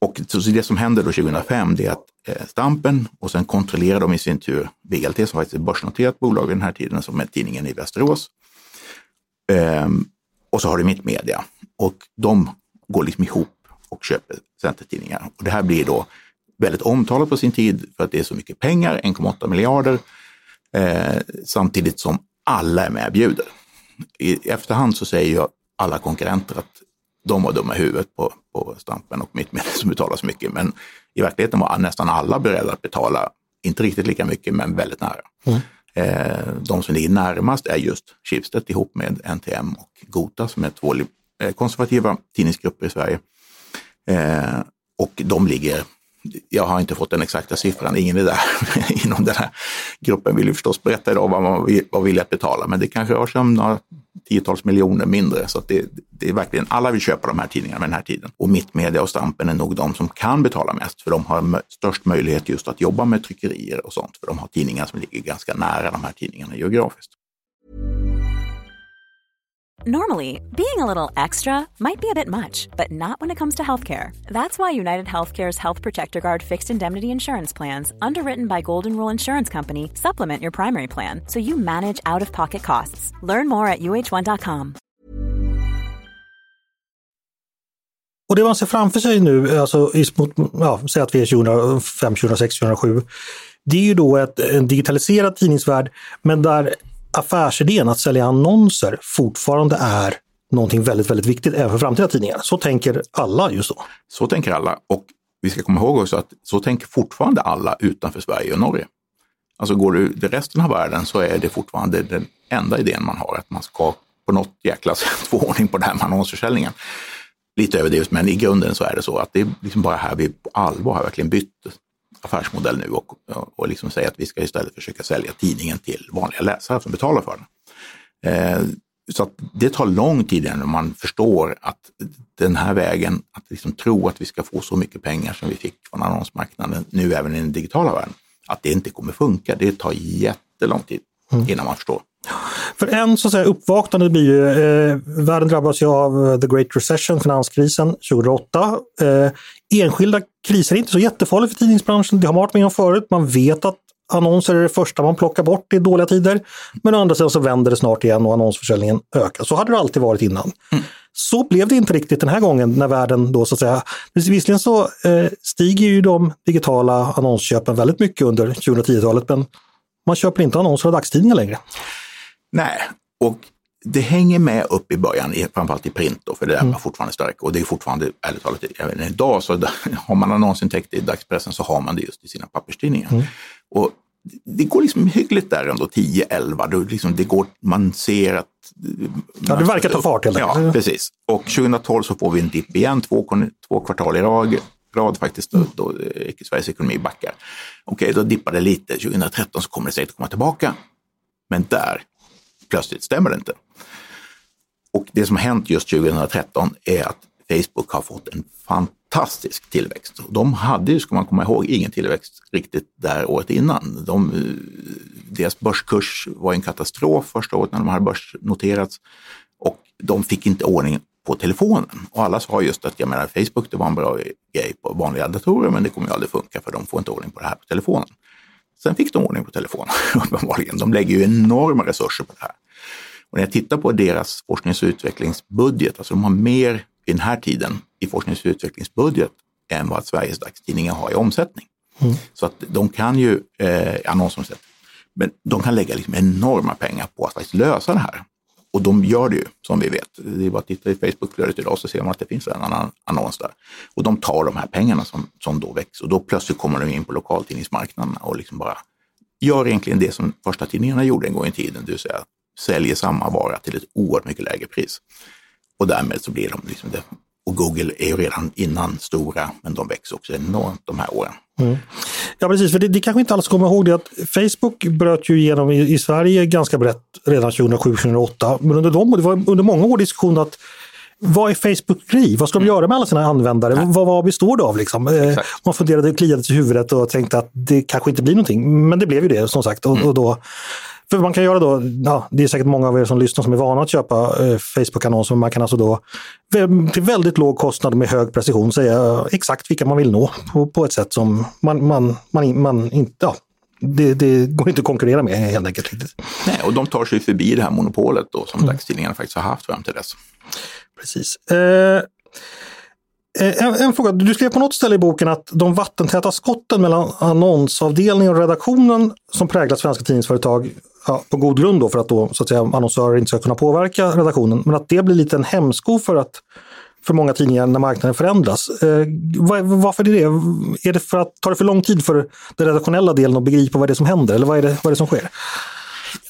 Speaker 2: Och så det som händer då 2005 det är att eh, Stampen och sen kontrollerar de i sin tur VLT som faktiskt är börsnoterat bolag vid den här tiden som är tidningen i Västerås. Ehm, och så har du Mittmedia och de går liksom ihop och köper centertidningar. Och det här blir då väldigt omtalat på sin tid för att det är så mycket pengar, 1,8 miljarder, eh, samtidigt som alla är med och bjuder. I efterhand så säger ju alla konkurrenter att de var dumma i huvudet på, på Stampen och Mittmedia som betalar så mycket. Men i verkligheten var nästan alla beredda att betala, inte riktigt lika mycket, men väldigt nära. Mm. Eh, de som ligger närmast är just Schibsted ihop med NTM och Gota som är två eh, konservativa tidningsgrupper i Sverige. Eh, och de ligger jag har inte fått den exakta siffran, ingen är där *laughs* inom den här gruppen vill ju förstås berätta idag vad man var villig att betala, men det kanske rör sig om några tiotals miljoner mindre. Så det, det, är verkligen, alla vill köpa de här tidningarna med den här tiden. Och Mittmedia och Stampen är nog de som kan betala mest, för de har störst möjlighet just att jobba med tryckerier och sånt, för de har tidningar som ligger ganska nära de här tidningarna geografiskt.
Speaker 3: Normally, being a little extra might be a bit much, but not when it comes to healthcare. That's why United Healthcare's Health Protector Guard fixed indemnity insurance plans, underwritten by Golden Rule Insurance Company, supplement your primary plan so you manage out of pocket costs. Learn more at uh1.com.
Speaker 1: Och det man ser framför sig nu, alltså ja, säg att vi är 2005, 2006, 2007, det är ju då ett, en digitaliserad tidningsvärld, men där affärsidén att sälja annonser fortfarande är någonting väldigt, väldigt viktigt även för framtida tidningar. Så tänker alla just då.
Speaker 2: Så tänker alla och vi ska komma ihåg också att så tänker fortfarande alla utanför Sverige och Norge. Alltså går du till resten av världen så är det fortfarande den enda idén man har, att man ska på något jäkla sätt få ordning på det här med annonsförsäljningen. Lite överdrivet, men i grunden så är det så att det är liksom bara här vi på allvar har verkligen bytt affärsmodell nu och, och liksom säga att vi ska istället försöka sälja tidningen till vanliga läsare som betalar för den. Eh, så det tar lång tid innan man förstår att den här vägen, att liksom tro att vi ska få så mycket pengar som vi fick från annonsmarknaden, nu även i den digitala världen, att det inte kommer funka. Det tar jättelång tid mm. innan man förstår.
Speaker 1: För en så att säga, uppvaknande blir ju, eh, världen drabbas ju av eh, the great recession, finanskrisen 2008. Eh, enskilda kriser är inte så jättefarligt för tidningsbranschen, det har man varit med om förut. Man vet att annonser är det första man plockar bort i dåliga tider. Men å andra sidan så vänder det snart igen och annonsförsäljningen ökar. Så hade det alltid varit innan. Mm. Så blev det inte riktigt den här gången när världen då så att säga, visserligen så eh, stiger ju de digitala annonsköpen väldigt mycket under 2010-talet men man köper inte annonser och dagstidningar längre.
Speaker 2: Nej, och det hänger med upp i början, framförallt i print då, för det är mm. fortfarande starkt. Och det är fortfarande, ärligt talat, även idag så *laughs* har man annonsintäkter i dagspressen så har man det just i sina papperstidningar. Mm. Och det går liksom hyggligt där ändå, 10, 11, då liksom det går, man ser att...
Speaker 1: Ja, det verkar ta fart helt
Speaker 2: enkelt. Ja, precis. Och 2012 så får vi en dipp igen, två, två kvartal i rad, rad faktiskt, då, då Sveriges ekonomi backar. Okej, okay, då dippar det lite, 2013 så kommer det säkert komma tillbaka. Men där plötsligt stämmer det inte. Och det som har hänt just 2013 är att Facebook har fått en fantastisk tillväxt. De hade ju, ska man komma ihåg, ingen tillväxt riktigt där året innan. De, eh, deras börskurs var en katastrof första året när de hade börsnoterats och de fick inte ordning på telefonen. Och alla sa just att jag menar, Facebook det var en bra grej på vanliga datorer men det kommer ju aldrig funka för de får inte ordning på det här på telefonen. Sen fick de ordning på telefonen *laughs* uppenbarligen. De lägger ju enorma resurser på det här. Och när jag tittar på deras forsknings och utvecklingsbudget, alltså de har mer i den här tiden i forsknings och utvecklingsbudget än vad Sveriges dagstidningar har i omsättning. Mm. Så att de kan ju, eh, annonsomsättning, men de kan lägga liksom enorma pengar på att faktiskt lösa det här. Och de gör det ju, som vi vet. Det är bara att titta i Facebookflödet idag så ser man att det finns en annan annons där. Och de tar de här pengarna som, som då växer och då plötsligt kommer de in på lokaltidningsmarknaderna och liksom bara gör egentligen det som första tidningarna gjorde en gång i tiden, det vill säga säljer samma vara till ett oerhört mycket lägre pris. Och därmed så blir de liksom det. Och Google är ju redan innan stora, men de växer också enormt de här åren. Mm.
Speaker 1: Ja precis, för det, det kanske inte alla kommer ihåg det att Facebook bröt ju igenom i, i Sverige ganska brett redan 2007-2008. Men under dem, det var under många år diskussion att vad är Facebook grej? Vad ska de mm. göra med alla sina användare? Vad, vad består det av? Liksom? Eh, man funderade och kliade sig i huvudet och tänkte att det kanske inte blir någonting. Men det blev ju det som sagt. Och, mm. och då, för man kan göra då, ja, det är säkert många av er som lyssnar som är vana att köpa eh, Facebook-annonser, men man kan alltså då till väldigt låg kostnad med hög precision säga exakt vilka man vill nå på, på ett sätt som man, man, man, man inte, ja, det, det, går inte att konkurrera med helt enkelt.
Speaker 2: Nej, och de tar sig förbi det här monopolet då, som mm. dagstidningarna faktiskt har haft fram till dess.
Speaker 1: Precis. Eh, Eh, Eh, en, en, fråga, du skrev på något ställe i boken att de vattentäta skotten mellan annonsavdelningen och redaktionen som präglat svenska tidningsföretag ja, på god grund då för att då så att säga annonsörer inte ska kunna påverka redaktionen, men att det blir lite en hämsko för att för många tidningar när marknaden förändras. Eh, var, varför är det det? Är det för att tar det för lång tid för den redaktionella delen att begripa vad det är som händer eller vad är det, vad är det som sker?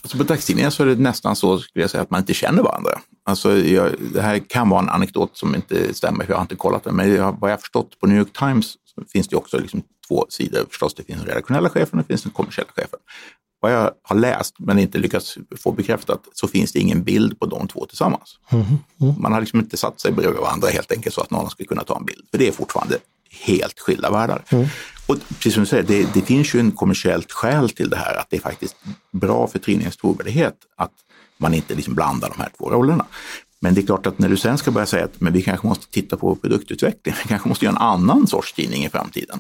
Speaker 2: Alltså på dagstidningar så är det nästan så skulle jag säga, att man inte känner varandra. Alltså, jag, det här kan vara en anekdot som inte stämmer, för jag har inte kollat den, men jag, vad jag har förstått på New York Times så finns det också liksom två sidor förstås. Det finns den redaktionella chefen och det finns den kommersiella chefen. Vad jag har läst men inte lyckats få bekräftat så finns det ingen bild på de två tillsammans. Mm. Mm. Man har liksom inte satt sig bredvid varandra helt enkelt så att någon skulle kunna ta en bild. För det är fortfarande helt skilda världar. Mm. Och precis som du säger, det, det, finns ju en kommersiellt skäl till det här, att det är faktiskt bra för tidningens trovärdighet att man inte liksom blandar de här två rollerna. Men det är klart att när du sen ska börja säga att men vi kanske måste titta på produktutveckling, *laughs* vi kanske måste göra en annan sorts tidning i framtiden.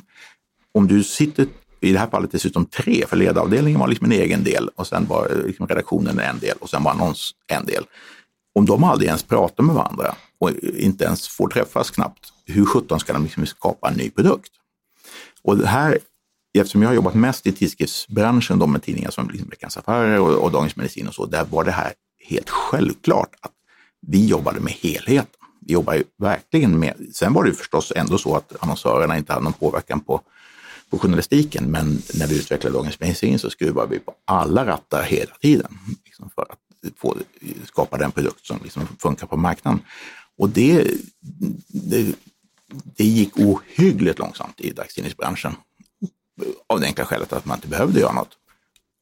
Speaker 2: Om du sitter, i det här fallet dessutom tre, för ledavdelningen var liksom en egen del och sen var liksom redaktionen en del och sen var annons en del. Om de aldrig ens pratar med varandra och inte ens får träffas knappt, hur sjutton ska de liksom skapa en ny produkt? Och det här, eftersom jag har jobbat mest i tidskriftsbranschen då med tidningar som liksom Veckans Affärer och, och Dagens Medicin och så, där var det här helt självklart att vi jobbade med helheten. Vi jobbar ju verkligen med, sen var det ju förstås ändå så att annonsörerna inte hade någon påverkan på, på journalistiken, men när vi utvecklade Dagens Medicin så skruvade vi på alla rattar hela tiden liksom för att få, skapa den produkt som liksom funkar på marknaden. Och det, det, det gick ohyggligt långsamt i dagstidningsbranschen. Av det enkla skälet att man inte behövde göra något.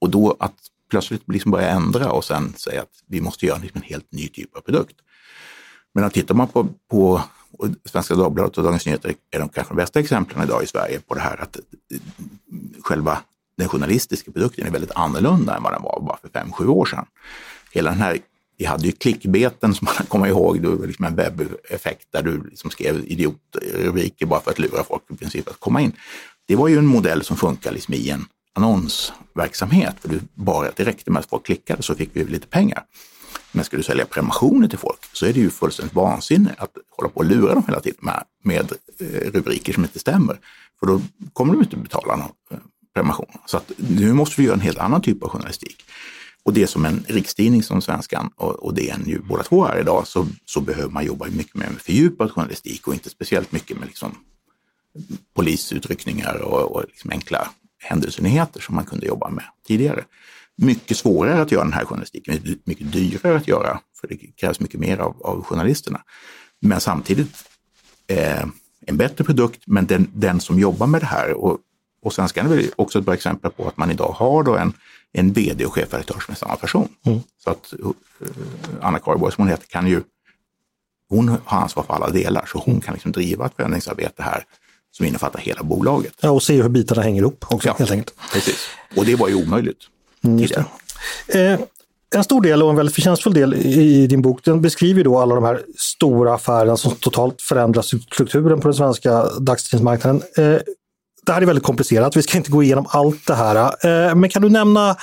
Speaker 2: Och då att plötsligt liksom börja ändra och sen säga att vi måste göra liksom en helt ny typ av produkt. Men tittar man på, på Svenska Dagbladet och Dagens Nyheter är de kanske de bästa exemplen idag i Sverige på det här att eh, själva den journalistiska produkten är väldigt annorlunda än vad den var bara för fem sju år sedan. Hela den här vi hade ju klickbeten som man kommer ihåg, det var liksom en webbeffekt där du liksom skrev idiotrubriker bara för att lura folk i princip att komma in. Det var ju en modell som funkar liksom i en annonsverksamhet, för du bara, det räckte med att folk klickade så fick vi lite pengar. Men ska du sälja prenumerationer till folk så är det ju fullständigt vansinne att hålla på och lura dem hela tiden med, med eh, rubriker som inte stämmer. För då kommer de inte betala någon eh, prenumeration. Så att nu måste vi göra en helt annan typ av journalistik. Och det som en rikstidning som Svenskan och, och DN ju båda två är idag så, så behöver man jobba mycket mer med fördjupad journalistik och inte speciellt mycket med liksom polisutryckningar och, och liksom enkla händelsenyheter som man kunde jobba med tidigare. Mycket svårare att göra den här journalistiken, mycket dyrare att göra, för det krävs mycket mer av, av journalisterna. Men samtidigt eh, en bättre produkt, men den, den som jobbar med det här och, och Svenskan är väl också ett bra exempel på att man idag har då en en vd och chefredaktör som är samma person. Mm. Så att uh, Anna Kariborg som hon heter kan ju, hon har ansvar för alla delar så hon kan liksom driva ett förändringsarbete här som innefattar hela bolaget.
Speaker 1: Ja, och se hur bitarna hänger ihop också ja, helt enkelt.
Speaker 2: Precis, och det var ju omöjligt mm, tidigare.
Speaker 1: Eh, en stor del och en väldigt förtjänstfull del i din bok, den beskriver då alla de här stora affärerna som totalt förändrar strukturen på den svenska dagstidningsmarknaden. Eh, det här är väldigt komplicerat, vi ska inte gå igenom allt det här. Eh, men kan du nämna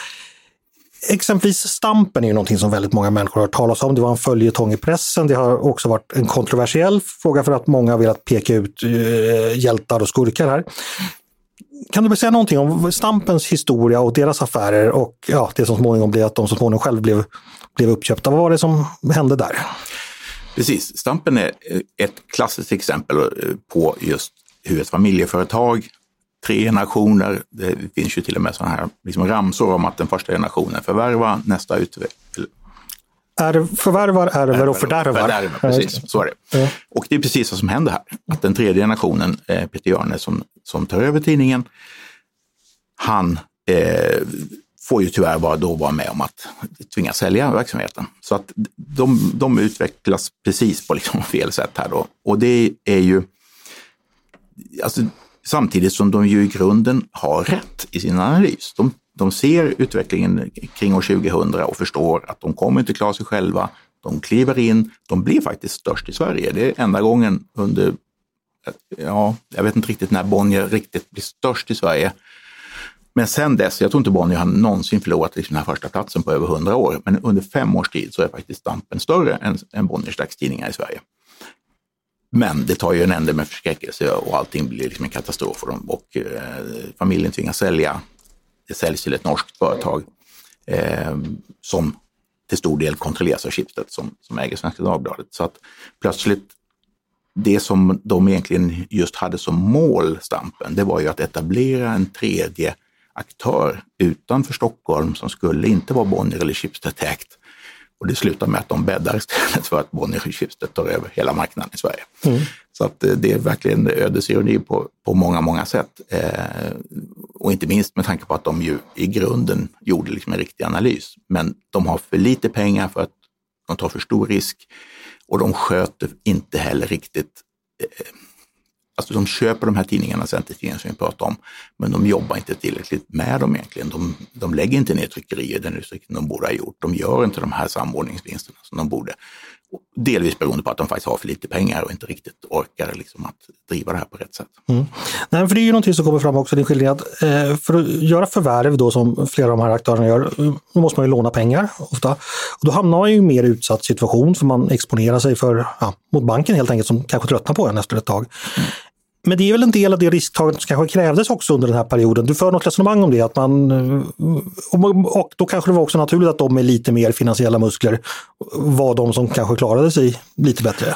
Speaker 1: Exempelvis Stampen är ju någonting som väldigt många människor har hört talas om. Det var en följetong i pressen. Det har också varit en kontroversiell fråga för att många har velat peka ut eh, hjältar och skurkar här. Kan du säga någonting om Stampens historia och deras affärer och ja, det som småningom blev att de så småningom själv blev, blev uppköpta. Vad var det som hände där?
Speaker 2: Precis, Stampen är eh, ett klassiskt exempel på just hur ett familjeföretag, tre generationer, det finns ju till och med sådana här liksom ramsor om att den första generationen förvärvar, nästa utvecklar
Speaker 1: är, förvärvar, ärver och fördärvar.
Speaker 2: fördärvar precis, så är det. Ja. Och det är precis vad som händer här. Att den tredje generationen, eh, Peter Jörne, som, som tar över tidningen, han eh, får ju tyvärr bara då vara med om att tvingas sälja verksamheten. Så att de, de utvecklas precis på liksom *laughs* fel sätt här då. Och det är ju, alltså, samtidigt som de ju i grunden har rätt i sin analys. De, de ser utvecklingen kring år 2000 och förstår att de kommer inte klara sig själva. De kliver in, de blir faktiskt störst i Sverige. Det är enda gången under, ja, jag vet inte riktigt när Bonnier riktigt blir störst i Sverige. Men sen dess, jag tror inte Bonnier har någonsin förlorat liksom den här första platsen på över hundra år, men under fem års tid så är faktiskt Stampen större än, än Bonniers dagstidningar i Sverige. Men det tar ju en ände med förskräckelse och allting blir liksom en katastrof för dem. och eh, familjen tvingas sälja. Det säljs till ett norskt företag eh, som till stor del kontrolleras av Schibsted som, som äger Svenska Dagbladet. Så att plötsligt, det som de egentligen just hade som mål, Stampen, det var ju att etablera en tredje aktör utanför Stockholm som skulle inte vara Bonnier eller Schibsted ägt. Och det slutar med att de bäddar istället för att Bonnier och Schibsted tar över hela marknaden i Sverige. Mm. Så att eh, det är verkligen ödesironi på, på många, många sätt. Eh, och inte minst med tanke på att de ju i grunden gjorde liksom en riktig analys. Men de har för lite pengar för att de tar för stor risk och de sköter inte heller riktigt eh, Alltså de köper de här tidningarna, Centertidningen som vi pratade om, men de jobbar inte tillräckligt med dem egentligen. De, de lägger inte ner tryckerier i den utsträckning de borde ha gjort. De gör inte de här samordningsvinsterna som de borde. Delvis beroende på att de faktiskt har för lite pengar och inte riktigt orkar liksom att driva det här på rätt sätt. Mm.
Speaker 1: Nej, för det är ju någonting som kommer fram också i din skildring att eh, för att göra förvärv då som flera av de här aktörerna gör, då måste man ju låna pengar ofta. Och då hamnar man i en mer utsatt situation för man exponerar sig för, ja, mot banken helt enkelt som kanske tröttnar på en efter ett tag. Men det är väl en del av det risktagandet som kanske krävdes också under den här perioden. Du för något resonemang om det, att man, eh, och då kanske det var också naturligt att de med lite mer finansiella muskler var de som kanske klarade sig lite bättre.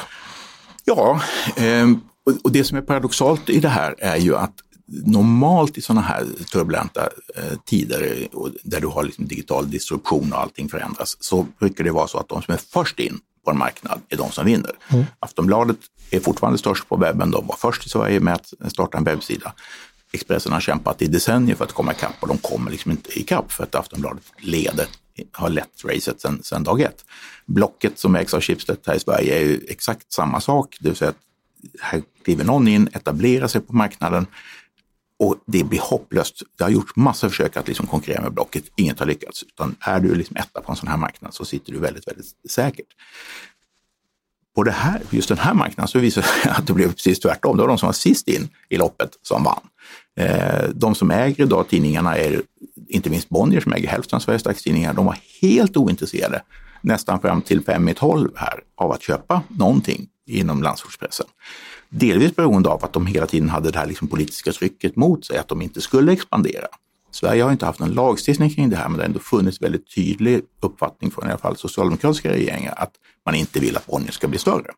Speaker 2: Ja, ehm, och det som är paradoxalt i det här är ju att normalt i sådana här turbulenta eh, tider eh, där du har liksom digital disruption och allting förändras så brukar det vara så att de som är först in på en marknad är de som vinner. Mm. Aftonbladet är fortfarande störst på webben. De var först i Sverige med att starta en webbsida. Expressen har kämpat i decennier för att komma ikapp och de kommer liksom inte ikapp för att Aftonbladet leder, har lett racet sedan, sedan dag ett. Blocket som ägs av Schibsted här i Sverige är ju exakt samma sak, det vill säga att här kliver någon in, etablerar sig på marknaden och det blir hopplöst. Det har gjorts massa försök att liksom konkurrera med Blocket, inget har lyckats. Utan är du liksom etta på en sån här marknad så sitter du väldigt, väldigt säkert på det här, just den här marknaden så visar det sig att det blev precis tvärtom. Det var de som var sist in i loppet som vann. Eh, de som äger idag tidningarna är inte minst Bonnier som äger hälften av Sveriges dagstidningar. De var helt ointresserade, nästan fram till fem i tolv här, av att köpa någonting inom landsortspressen. Delvis beroende av att de hela tiden hade det här liksom politiska trycket mot sig, att de inte skulle expandera. Sverige har inte haft någon lagstiftning kring det här, men det har ändå funnits väldigt tydlig uppfattning från i alla fall socialdemokratiska regeringar att man inte vill att Bonnier ska bli större.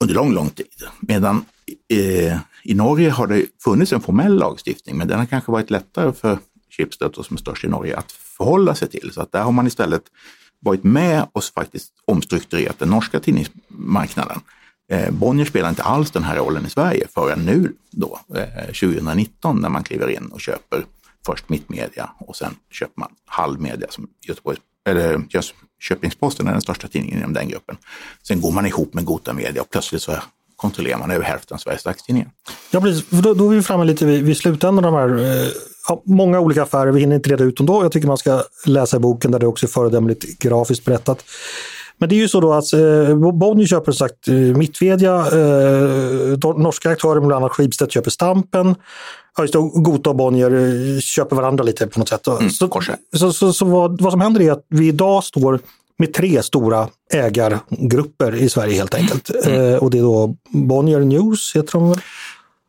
Speaker 2: Under lång, lång tid. Medan eh, i Norge har det funnits en formell lagstiftning, men den har kanske varit lättare för Schibsted, som är störst i Norge, att förhålla sig till. Så att där har man istället varit med och faktiskt omstrukturerat den norska tidningsmarknaden. Eh, Bonnier spelar inte alls den här rollen i Sverige förrän nu då, eh, 2019, när man kliver in och köper först Mittmedia och sen köper man Halvmedia som Göteborgs, eller Köpingsposten är den största tidningen inom den gruppen. Sen går man ihop med Gota Media och plötsligt så kontrollerar man över hälften av Sveriges dagstidningar.
Speaker 1: Ja, precis. Då, då är vi framme lite vid, vid slutändan av de här eh, ja, många olika affärer. Vi hinner inte reda ut dem då. Jag tycker man ska läsa boken där det också är föredömligt grafiskt berättat. Men det är ju så då att eh, Bonnier köper som sagt eh, Mittmedia, eh, norska aktörer, bland annat Schibsted köper Stampen. Ja, Gota och Bonnier eh, köper varandra lite på något sätt.
Speaker 2: Mm,
Speaker 1: så så, så, så vad, vad som händer är att vi idag står med tre stora ägargrupper i Sverige helt enkelt. Eh, och det är då Bonnier News, heter de väl?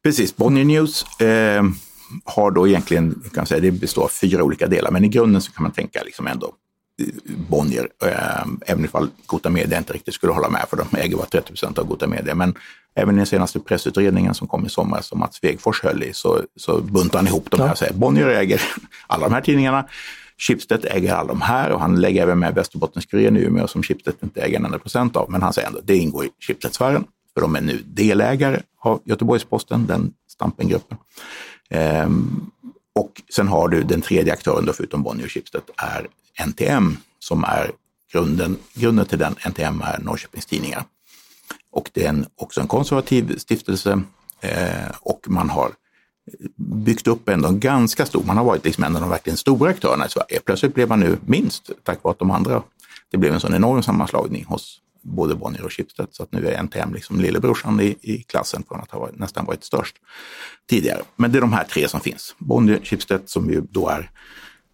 Speaker 2: Precis, Bonnier News eh, har då egentligen, kan man säga, det består av fyra olika delar, men i grunden så kan man tänka liksom ändå eh, Bonnier, eh, även ifall Gota Media inte riktigt skulle hålla med, för de äger bara 30 procent av Gota Media. Men även i den senaste pressutredningen som kom i somras som Mats Svegfors höll i, så, så buntar han ihop de här och säger Bonnier äger *laughs* alla de här tidningarna. Schibsted äger alla de här och han lägger även med Västerbottens-Kuriren i Umeå som Schibsted inte äger en enda procent av. Men han säger ändå det ingår i Schibsted-sfären, för de är nu delägare av Göteborgs-Posten, den Stampengruppen. Ehm, och sen har du den tredje aktören då, förutom Bonnier och Schibsted är NTM som är grunden, grunden till den NTM är Norrköpings Tidningar. Och det är en, också en konservativ stiftelse eh, och man har byggt upp ändå en ganska stor, man har varit liksom en av de verkligen stora aktörerna i Sverige. Plötsligt blev man nu minst tack vare att de andra, det blev en sån enorm sammanslagning hos både Bonnier och Schibsted så att nu är NTM liksom lillebrorsan i, i klassen från att ha varit, nästan varit störst tidigare. Men det är de här tre som finns. Bonnier, Schibsted som ju då är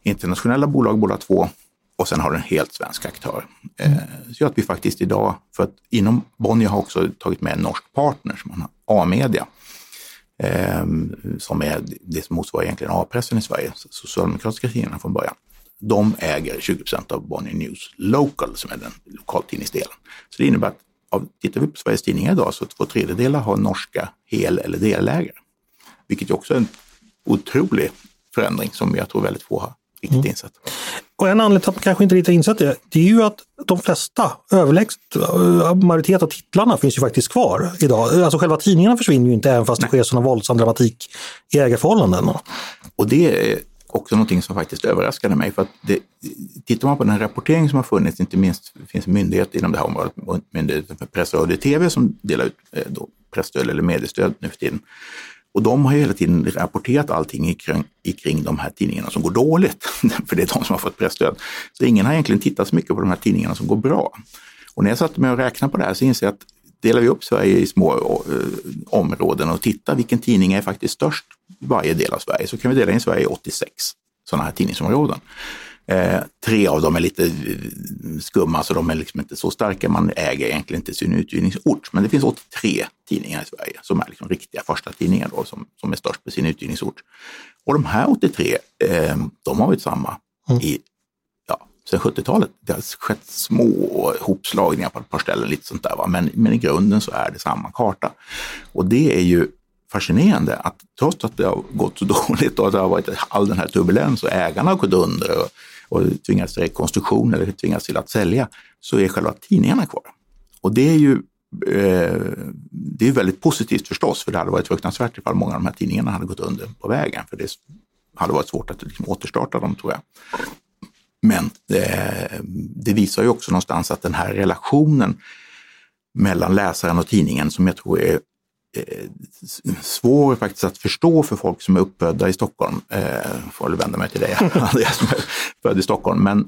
Speaker 2: internationella bolag båda två och sen har du en helt svensk aktör. Eh, så att vi faktiskt idag, för att inom Bonnier har också tagit med en norsk partner som man har, A-media, eh, som är det som motsvarar egentligen A-pressen i Sverige, socialdemokratiska tidningarna från början. De äger 20 procent av Bonnier News Local som är den lokaltidningsdelen. Så det innebär att av, tittar vi på Sveriges Tidningar idag så två tredjedelar har norska hel eller delägare. Vilket också är en otrolig förändring som jag tror väldigt få har riktigt
Speaker 1: Mm.
Speaker 2: insett.
Speaker 1: Och en anledning till att man kanske inte riktigt har insett det, det är ju att de flesta, överlägset eh, majoritet av titlarna finns ju faktiskt kvar idag. Alltså själva tidningarna försvinner ju inte även fast det sker sådana våldsam dramatik i ägarförhållanden.
Speaker 2: Och det är också någonting som faktiskt överraskade mig. För att det, tittar man på den rapportering som har funnits, inte minst finns myndigheter inom det här området, Myndigheten för press, radio och tv som delar ut eh, då pressstöd eller mediestöd nu för tiden. Och de har hela tiden rapporterat allting kring, kring de här tidningarna som går dåligt, *laughs* för det är de som har fått pressstöd. Så ingen har egentligen tittat så mycket på de här tidningarna som går bra. Och när jag satte mig och räknade på det här så inser jag att delar vi upp Sverige i små eh, områden och tittar vilken tidning är faktiskt störst i varje del av Sverige så kan vi dela in Sverige i 86 sådana här tidningsområden. Eh, tre av dem är lite eh, skumma så de är liksom inte så starka. Man äger egentligen inte sin utgivningsort. Men det finns 83 tidningar i Sverige som är liksom riktiga första tidningar då, som, som är störst på sin utgivningsort. Och de här 83, eh, de har varit samma i ja, sedan 70-talet. Det har skett små hopslagningar på ett par ställen, lite sånt där. Va? Men, men i grunden så är det samma karta. Och det är ju fascinerande att trots att det har gått så *laughs* dåligt och att det har varit all den här turbulens och ägarna har gått under och, och tvingats till rekonstruktion eller tvingats till att sälja, så är själva tidningarna kvar. Och det är ju eh, det är väldigt positivt förstås, för det hade varit fruktansvärt ifall många av de här tidningarna hade gått under på vägen, för det hade varit svårt att liksom återstarta dem tror jag. Men eh, det visar ju också någonstans att den här relationen mellan läsaren och tidningen som jag tror är Eh, svår faktiskt att förstå för folk som är uppfödda i Stockholm. Eh, får väl vända mig till dig, *laughs* Andreas, som är född i Stockholm. Men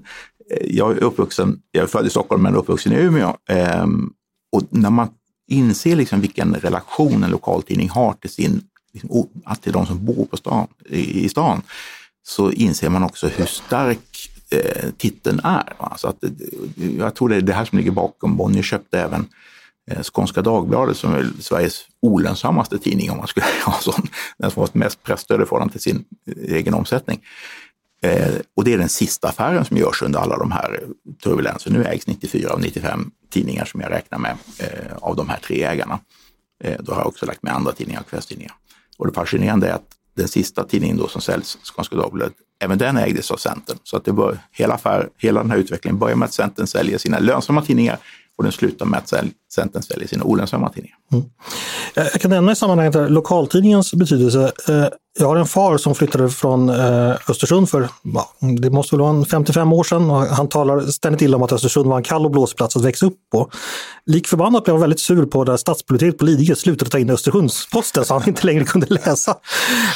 Speaker 2: eh, jag är uppvuxen, jag är född i Stockholm men uppvuxen i Umeå. Eh, och när man inser liksom vilken relation en lokaltidning har till, sin, liksom, till de som bor på stan, i, i stan, så inser man också hur stark eh, titeln är. Alltså att, eh, jag tror det är det här som ligger bakom. Bonnier köpte även eh, Eh, Skånska Dagbladet som är Sveriges olönsammaste tidning om man skulle *laughs* ha sån, den som har mest presstöd i förhållande till sin eh, egen omsättning. Eh, och det är den sista affären som görs under alla de här turbulenser. Nu ägs 94 av 95 tidningar som jag räknar med eh, av de här tre ägarna. Eh, då har jag också lagt med andra tidningar och kvällstidningar. Och det fascinerande är att den sista tidningen då som säljs, Skånska Dagbladet, även den ägdes av Centern. Så att det var hela, affär, hela den här utvecklingen börjar med att Centern säljer sina lönsamma tidningar och den slutar med att Centern säljer sina olönsamma tidningar.
Speaker 1: Mm. Jag kan nämna i sammanhanget här, lokaltidningens betydelse. Eh, jag har en far som flyttade från eh, Östersund för, det måste väl vara en 55 år sedan och han talar ständigt illa om att Östersund var en kall och blåsplats att växa upp på. Lik förbannat blev han väldigt sur på när stadsbiblioteket på Lidingö slutade ta in Östersundsposten så han inte längre kunde läsa,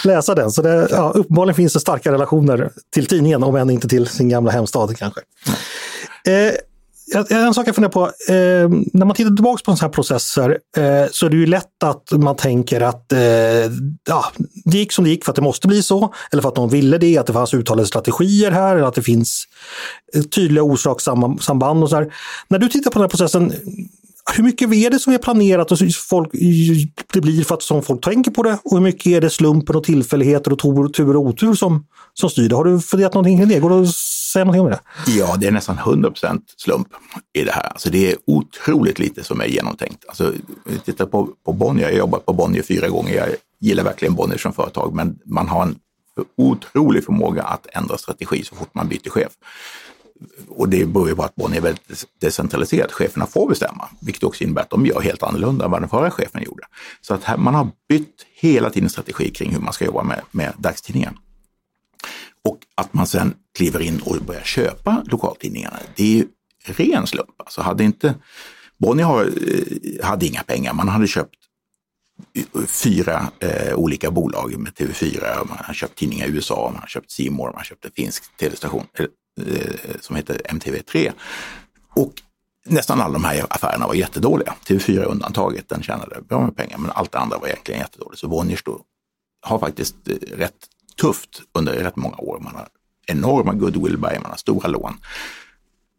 Speaker 1: läsa den. Så det, ja, uppenbarligen finns det starka relationer till tidningen om än inte till sin gamla hemstad kanske. Eh, en sak jag funderar på, eh, när man tittar tillbaka på sådana här processer eh, så är det ju lätt att man tänker att eh, ja, det gick som det gick för att det måste bli så, eller för att de ville det, att det fanns uttalade strategier här, eller att det finns eh, tydliga orsakssamband och så här. När du tittar på den här processen, hur mycket är det som är planerat och folk, det blir för att som folk tänker på det? Och hur mycket är det slumpen och tillfälligheter och tur och otur som, som styr det? Har du funderat någonting kring det? Går det att säga någonting om det?
Speaker 2: Ja, det är nästan 100% slump i det här. Alltså det är otroligt lite som är genomtänkt. Alltså, titta på, på Bonnier, jag har jobbat på Bonnier fyra gånger. Jag gillar verkligen Bonnier som företag, men man har en otrolig förmåga att ändra strategi så fort man byter chef och det beror ju på att Bonnier är väldigt decentraliserat. Cheferna får bestämma, vilket också innebär att de gör helt annorlunda än vad den förra chefen gjorde. Så att här, man har bytt hela tiden strategi kring hur man ska jobba med, med dagstidningen. Och att man sen kliver in och börjar köpa lokaltidningarna, det är ju ren slump. Alltså hade inte, Bonnier har, eh, hade inga pengar, man hade köpt eh, fyra eh, olika bolag med TV4, man har köpt tidningar i USA, man har köpt Simor, man har köpt en finsk tv-station, eh, eh, som heter MTV3. Och nästan alla de här affärerna var jättedåliga. TV4 undantaget, den tjänade bra med pengar, men allt det andra var egentligen jättedåligt. Så Bonniers då har faktiskt rätt tufft under rätt många år. Man har enorma goodwill-berg, man har stora lån.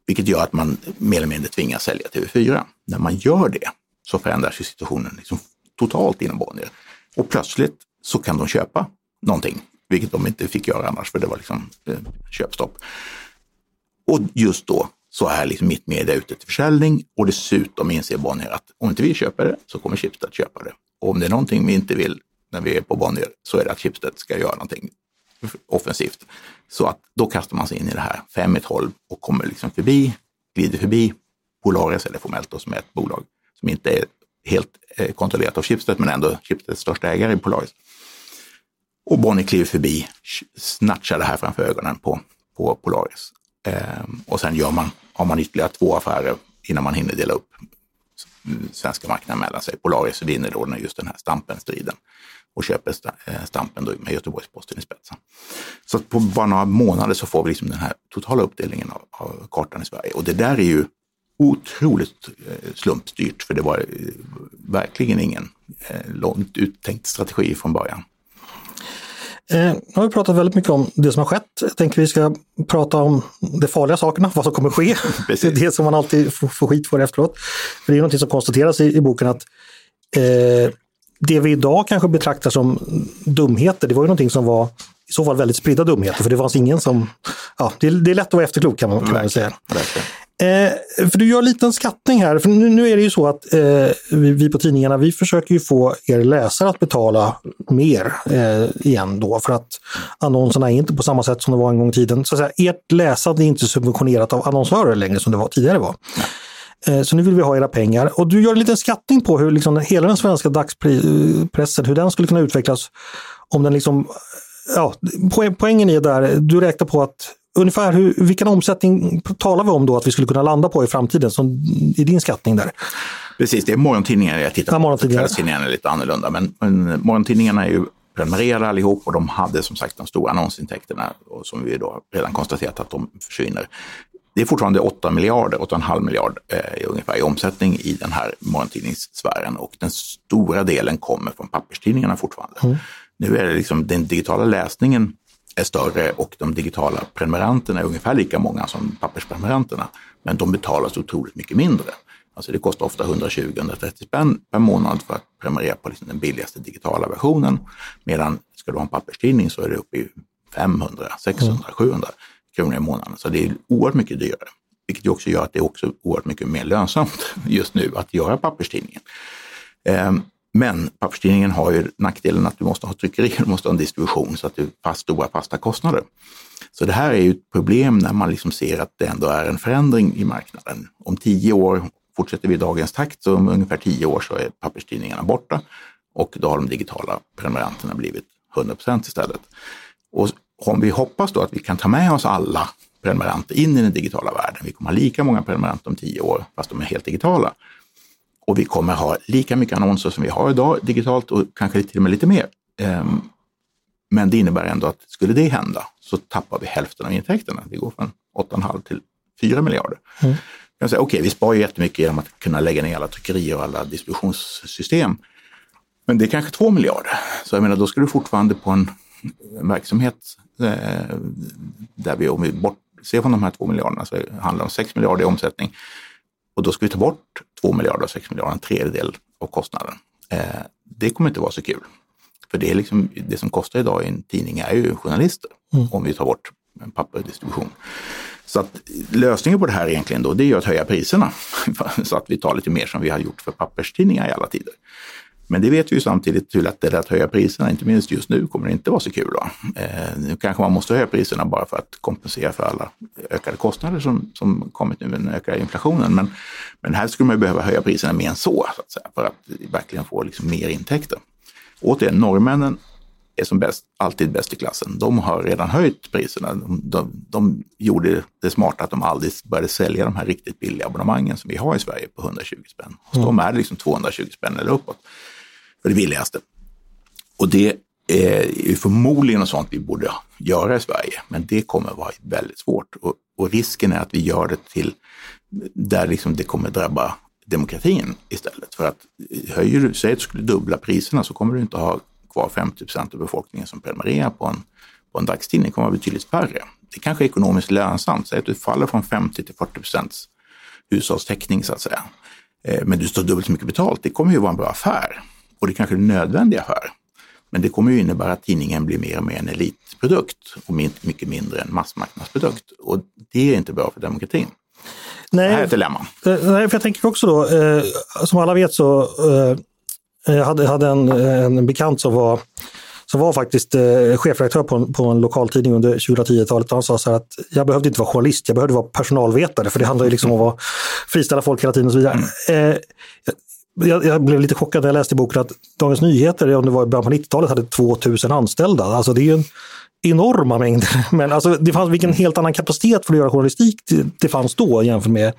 Speaker 2: Vilket gör att man mer eller mindre tvingas sälja TV4. När man gör det så förändras ju situationen liksom totalt inom Bonnier. Och plötsligt så kan de köpa någonting, vilket de inte fick göra annars för det var liksom eh, köpstopp. Och just då så är liksom mitt media ute till försäljning och dessutom inser Bonnier att om inte vi köper det så kommer Schibsted köpa det. Och om det är någonting vi inte vill när vi är på Bonnier så är det att Schibsted ska göra någonting offensivt. Så att då kastar man sig in i det här fem i tolv och kommer liksom förbi, glider förbi Polaris, eller formellt då, som är ett bolag som inte är helt eh, kontrollerat av Schibsted men ändå Schibsteds största ägare i Polaris. Och Bonnier kliver förbi, snatchar det här framför ögonen på, på Polaris Ehm, och sen gör man, har man ytterligare två affärer innan man hinner dela upp svenska marknaden mellan sig. Polaris vinner då just den här Stampen-striden och köper eh, Stampen då med Göteborgs-Posten i spetsen. Så på bara några månader så får vi liksom den här totala uppdelningen av, av kartan i Sverige. Och det där är ju otroligt eh, slumpstyrt för det var eh, verkligen ingen långt uttänkt strategi från början.
Speaker 1: Eh, nu har vi pratat väldigt mycket om det som har skett. Jag tänker vi ska prata om de farliga sakerna, vad som kommer ske. *laughs* Det är det som man alltid får, får skit för efteråt. För det är något som konstateras i, i boken att eh, det vi idag kanske betraktar som dumheter, det var ju någonting som var i så fall väldigt spridda dumheter, för det fanns ingen som... Ja, det, är, det är lätt att vara efterklok kan man, kan man säga. Eh, för du gör en liten skattning här, för nu, nu är det ju så att eh, vi, vi, på tidningarna, vi försöker ju få er läsare att betala mer eh, igen då, för att annonserna är inte på samma sätt som det var en gång i tiden. Så att säga, ert läsande är inte subventionerat av annonsörer längre som det var tidigare var. Eh, så nu vill vi ha era pengar. Och du gör en liten skattning på hur liksom hela den svenska dagspressen, hur den skulle kunna utvecklas om den liksom Ja, poängen är där, du räknar på att ungefär hur, vilken omsättning talar vi om då att vi skulle kunna landa på i framtiden som, i din skattning där?
Speaker 2: Precis, det är morgontidningar jag tittar på. Ja, Kvällstidningarna är lite annorlunda, men, men morgontidningarna är ju prenumererade allihop och de hade som sagt de stora annonsintäkterna och som vi då redan konstaterat att de försvinner. Det är fortfarande 8 miljarder, 8,5 miljard eh, ungefär i omsättning i den här morgontidningssfären och den stora delen kommer från papperstidningarna fortfarande. Mm. Nu är det liksom den digitala läsningen är större och de digitala prenumeranterna är ungefär lika många som pappersprenumeranterna. Men de betalar så otroligt mycket mindre. Alltså det kostar ofta 120-130 spänn per månad för att prenumerera på liksom den billigaste digitala versionen. Medan ska du ha en papperstidning så är det uppe i 500, 600, 700 kronor i månaden. Så det är oerhört mycket dyrare. Vilket också gör att det är också oerhört mycket mer lönsamt *laughs* just nu att göra papperstidningen. Eh, men papperstidningen har ju nackdelen att du måste ha tryckeri, *laughs* du måste ha en distribution så att du har stora fasta kostnader. Så det här är ju ett problem när man liksom ser att det ändå är en förändring i marknaden. Om tio år fortsätter vi i dagens takt, så om ungefär tio år så är papperstidningarna borta och då har de digitala prenumeranterna blivit 100 procent istället. Och om vi hoppas då att vi kan ta med oss alla prenumeranter in i den digitala världen, vi kommer ha lika många prenumeranter om tio år fast de är helt digitala, och vi kommer ha lika mycket annonser som vi har idag digitalt och kanske till och med lite mer. Ehm, men det innebär ändå att skulle det hända så tappar vi hälften av intäkterna. Vi går från 8,5 till 4 miljarder. Mm. Okej, okay, vi sparar jättemycket genom att kunna lägga ner alla tryckerier och alla distributionssystem. Men det är kanske 2 miljarder. Så jag menar, då ska du fortfarande på en verksamhet eh, där vi, om vi bortser från de här 2 miljarderna, så handlar det om 6 miljarder i omsättning. Och då ska vi ta bort 2 miljarder av 6 miljarder, en tredjedel av kostnaden. Eh, det kommer inte vara så kul. För det, är liksom, det som kostar idag i en tidning är ju journalister, mm. om vi tar bort papperdistribution. Så att lösningen på det här egentligen då, det är ju att höja priserna. *laughs* så att vi tar lite mer som vi har gjort för papperstidningar i alla tider. Men det vet vi ju samtidigt hur lätt det är att höja priserna, inte minst just nu kommer det inte vara så kul. Då. Eh, nu kanske man måste höja priserna bara för att kompensera för alla ökade kostnader som, som kommit nu med den ökade inflationen. Men, men här skulle man behöva höja priserna mer än så, så att säga, för att verkligen få liksom mer intäkter. Återigen, norrmännen är som bäst, alltid bäst i klassen. De har redan höjt priserna. De, de, de, gjorde det smarta att de aldrig började sälja de här riktigt billiga abonnemangen som vi har i Sverige på 120 spänn. Hos mm. dem är det liksom 220 spänn eller uppåt det billigaste. Och det är förmodligen något sånt vi borde göra i Sverige, men det kommer vara väldigt svårt. Och, och risken är att vi gör det till där liksom det kommer drabba demokratin istället. För att höjer du, säg att du skulle dubbla priserna så kommer du inte ha kvar 50 procent av befolkningen som prenumererar på en, på en dagstidning, det kommer vara betydligt färre. Det kanske är ekonomiskt lönsamt, säg att du faller från 50 till 40 procents hushållstäckning så att säga. Eh, men du står dubbelt så mycket betalt, det kommer ju vara en bra affär. Och det kanske är en nödvändig affär. Men det kommer ju innebära att tidningen blir mer och mer en elitprodukt och mycket mindre en massmarknadsprodukt. Och det är inte bra för demokratin. Nej, det här är ett dilemma.
Speaker 1: Eh, nej, för jag tänker också då, eh, som alla vet så eh, jag hade, hade en, en bekant som var som var faktiskt eh, chefredaktör på en, på en lokaltidning under 2010-talet. Han sa så här att jag behövde inte vara journalist, jag behövde vara personalvetare för det handlar ju liksom om att friställa folk hela tiden och så vidare. Mm. Eh, jag, jag, blev lite chockad när jag läste i boken att Dagens Nyheter, om det var i början på 90-talet, hade 2000 anställda. Alltså det är en enorma mängder. *laughs* Men alltså, det fanns vilken helt annan kapacitet för att göra journalistik det, det fanns då jämfört med,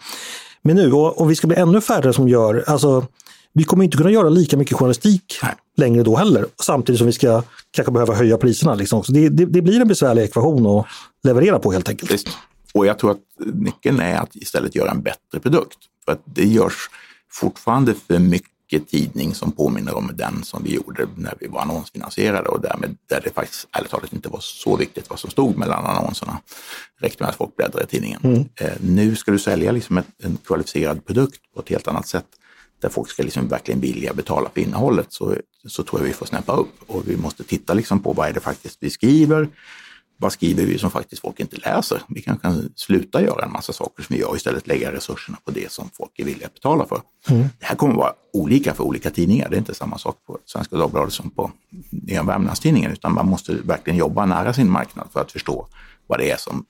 Speaker 1: med nu. Och, och, vi ska bli ännu färre som gör, alltså vi kommer inte kunna göra lika mycket journalistik Nej. längre då heller. Samtidigt som vi ska kanske behöva höja priserna. Liksom. Så det, det, det blir en besvärlig ekvation att leverera på helt enkelt.
Speaker 2: Visst. Och jag tror att nyckeln är att istället göra en bättre produkt. För att det görs fortfarande för mycket tidning som påminner om den som vi gjorde när vi var annonsfinansierade och därmed där det faktiskt ärligt talat inte var så viktigt vad som stod mellan annonserna. Det räckte med att folk bläddrade i tidningen. Mm. Eh, nu ska du sälja liksom ett, en kvalificerad produkt på ett helt annat sätt där folk ska liksom verkligen vilja betala för innehållet så, så tror jag vi får snäppa upp och vi måste titta liksom på vad är det faktiskt vi skriver vad skriver vi som faktiskt folk inte läser? Vi kan, kan sluta göra en massa saker som vi gör och istället lägga resurserna på det som folk är villiga att betala för. Mm. Det här kommer att vara olika för olika tidningar. Det är inte samma sak på Svenska Dagbladet som på Nya Värmlandstidningen, utan man måste verkligen jobba nära sin marknad för att förstå vad det är som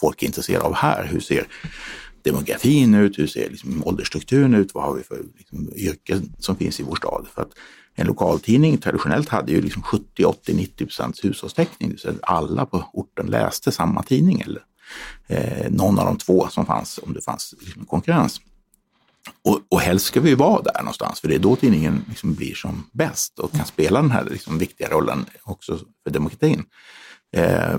Speaker 2: folk är intresserade av här. Hur ser demografin ut? Hur ser liksom åldersstrukturen ut? Vad har vi för liksom, yrken som finns i vår stad? För att en lokaltidning traditionellt hade ju liksom 70, 80, 90 procents hushållstäckning. Så alla på orten läste samma tidning eller eh, någon av de två som fanns om det fanns liksom konkurrens. Och, och helst ska vi vara där någonstans, för det är då tidningen liksom blir som bäst och kan spela den här liksom viktiga rollen också för demokratin. Eh,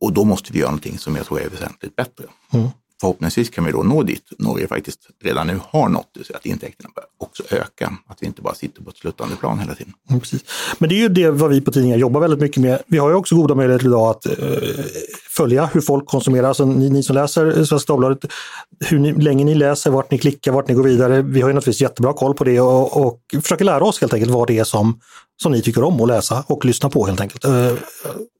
Speaker 2: och då måste vi göra någonting som jag tror är väsentligt bättre. Mm förhoppningsvis kan vi då nå dit Norge faktiskt redan nu har nått, det så att intäkterna börjar också öka. Att vi inte bara sitter på ett sluttande plan hela tiden.
Speaker 1: Mm, precis. Men det är ju det vad vi på tidningar jobbar väldigt mycket med. Vi har ju också goda möjligheter idag att eh, följa hur folk konsumerar. Alltså, ni, ni som läser Svenska Dagbladet, hur ni, länge ni läser, vart ni klickar, vart ni går vidare. Vi har ju naturligtvis jättebra koll på det och, och försöker lära oss helt enkelt vad det är som som ni tycker om att läsa och lyssna på helt enkelt. Eh,